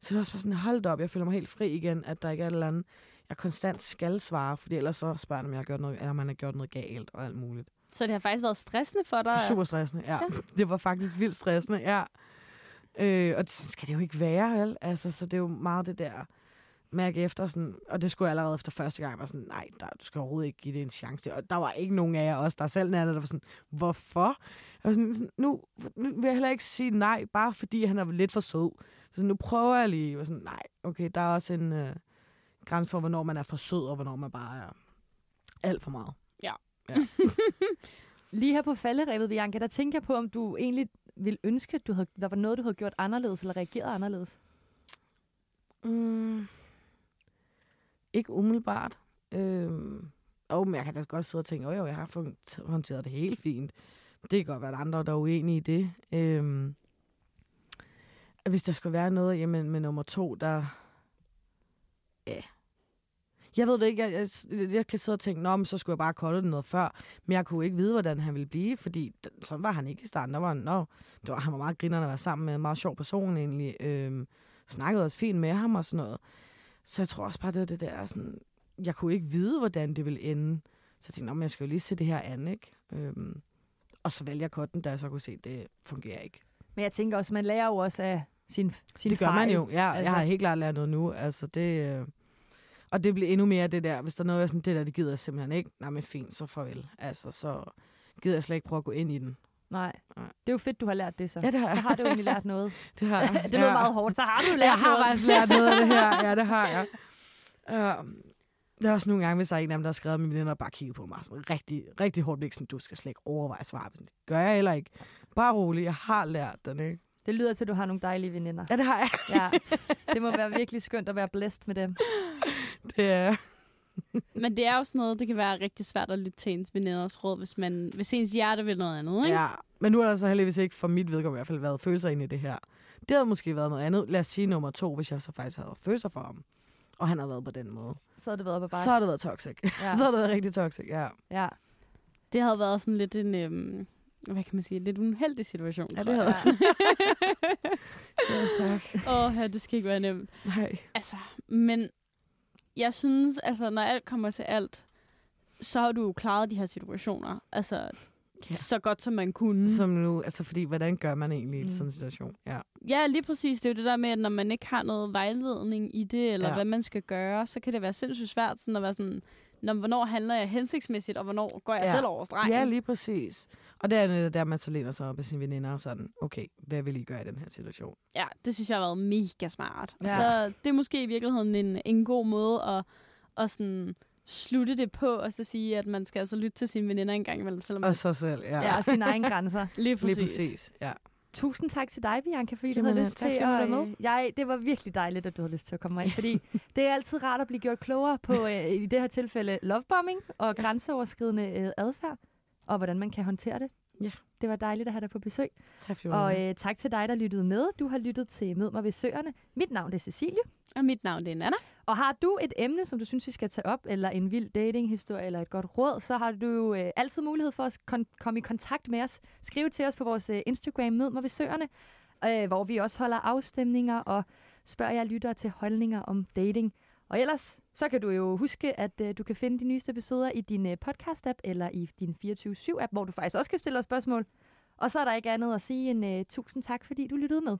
Så det var også bare sådan, hold op, jeg føler mig helt fri igen, at der ikke er et eller andet, jeg konstant skal svare, fordi ellers så spørger de, om jeg har gjort noget, eller om man har gjort noget galt og alt muligt. Så det har faktisk været stressende for dig? Super stressende, ja. ja. (laughs) Det var faktisk vildt stressende, ja. Øh, og det, skal det jo ikke være, vel? Altså, så det er jo meget det der mærke efter, sådan, og det skulle jeg allerede efter første gang, var sådan, nej, der, du skal overhovedet ikke give det en chance. Og der var ikke nogen af jer også, der selv nærmede, der var sådan, hvorfor? Jeg var sådan, nu, nu vil jeg heller ikke sige nej, bare fordi han er lidt for sød. Så nu prøver jeg lige. Og sådan, nej, okay, der er også en øh, grænse for, hvornår man er for sød, og hvornår man bare er alt for meget. Ja. ja. (laughs) Lige her på falderæbet, Bianca, der tænker jeg på, om du egentlig ville ønske, at du havde, der var noget, du havde gjort anderledes, eller reageret anderledes. Mm, ikke umiddelbart. Øhm, og men jeg kan da godt sidde og tænke, at jeg har håndteret det helt fint. Det kan godt være, at andre der er uenige i det. Øhm, hvis der skulle være noget jamen, med nummer to, der... Ja. Jeg ved det ikke. Jeg, jeg, jeg kan sidde og tænke, Nå, men så skulle jeg bare kolde det noget før. Men jeg kunne ikke vide, hvordan han ville blive, fordi sådan var han ikke i starten. Der var, nå, det var, han var meget grinerende at være sammen med. En meget sjov person egentlig. Øhm, snakkede også fint med ham og sådan noget. Så jeg tror også bare, det var det der sådan... Jeg kunne ikke vide, hvordan det ville ende. Så jeg tænkte, men jeg skal jo lige se det her an, ikke? Øhm, og så vælger jeg kotten, da jeg så kunne se, at det fungerer ikke. Men jeg tænker også, man lærer jo også af sin, sin Det gør fejl. man jo. Ja, altså. Jeg har helt klart lært noget nu. Altså, det, øh, og det bliver endnu mere det der, hvis der er noget, jeg sådan, det der, det gider jeg simpelthen ikke. Nej, men fint, så farvel. Altså, så gider jeg slet ikke prøve at gå ind i den. Nej. Nej. Det er jo fedt, du har lært det så. Ja, det har jeg. Så har du egentlig lært noget. (laughs) Det har jeg. det lød meget hårdt. Så har du lært Jeg har noget. faktisk lært noget af det her. (laughs) Ja, det har jeg. Uh, der er også nogle gange, hvis der er en af dem, der har skrevet, at mine venner bare kigger på mig sådan rigtig, rigtig hårdt blik, sådan, du skal slet ikke overveje at svare. Sådan, det gør jeg heller ikke. Bare rolig, jeg har lært den, ikke? Det lyder til, at du har nogle dejlige veninder. Ja, det har jeg. Ja, det må være virkelig skønt at være blæst med dem. (laughs) Det er... Men det er jo sådan noget, det kan være rigtig svært at lytte til ens veninders råd, hvis, man, hvis ens hjerte vil noget andet, ikke? Ja, men nu har der så heldigvis ikke for mit vedkommende i hvert fald været følelser ind i det her. Det havde måske været noget andet. Lad os sige nummer to, hvis jeg så faktisk havde følelser for ham. Og han havde været på den måde. Så har det været på Så bare. har det været toxic. Ja. (laughs) så har det været rigtig toxic, ja. ja. Det havde været sådan lidt en, øhm, hvad kan man sige, lidt uheldig situation. Ja, det jeg. havde Det (laughs) er sagt. Åh, ja, det skal ikke være nemt. Nej. Altså, men jeg synes, altså, når alt kommer til alt, så har du jo klaret de her situationer. Altså, Ja. så godt som man kunne. Som nu, altså fordi, hvordan gør man egentlig i Mm. sådan en situation? Ja. Ja, lige præcis. Det er jo det der med, at når man ikke har noget vejledning i det, eller ja. hvad man skal gøre, så kan det være sindssygt svært sådan at være sådan, når, hvornår handler jeg hensigtsmæssigt, og hvornår går jeg Ja. selv over stregen. ja, lige præcis. Og det er netop der, man så læner sig op af sine veninder og sådan, okay, hvad vil I gøre i den her situation? Ja, det synes jeg har været mega smart. Ja. Så det er måske i virkeligheden en, en god måde at, at sådan slutte det på, og så sige, at man skal altså lytte til sine veninder en gang imellem, selvom. Og sig selv, ja. ja, og sine egne grænser. (laughs) Lige præcis. Lige præcis, ja. Tusind tak til dig, Bianca, fordi Jamen, du havde øh, lyst tak, til at... øh, Jeg, det var virkelig dejligt, at du havde lyst til at komme ind, fordi (laughs) det er altid rart at blive gjort klogere på, øh, i det her tilfælde, lovebombing og grænseoverskridende øh, adfærd, og hvordan man kan håndtere det. Ja. Det var dejligt at have dig på besøg. Tak for Og øh, tak til dig, der lyttede med. Du har lyttet til Mød mig ved Søerne. Mit navn er Cecilie. Og mit navn det er Nana. Og har du et emne, som du synes, vi skal tage op, eller en vild datinghistorie, eller et godt råd, så har du jo øh, altid mulighed for at kon- komme i kontakt med os. Skriv til os på vores øh, Instagram, Mød mig ved Søerne, øh, hvor vi også holder afstemninger og spørger jer lyttere til holdninger om dating. Og ellers, så kan du jo huske, at øh, du kan finde de nyeste episoder i din øh, podcast-app, eller i din 24-7-app, hvor du faktisk også kan stille os spørgsmål. Og så er der ikke andet at sige end øh, tusind tak, fordi du lyttede med.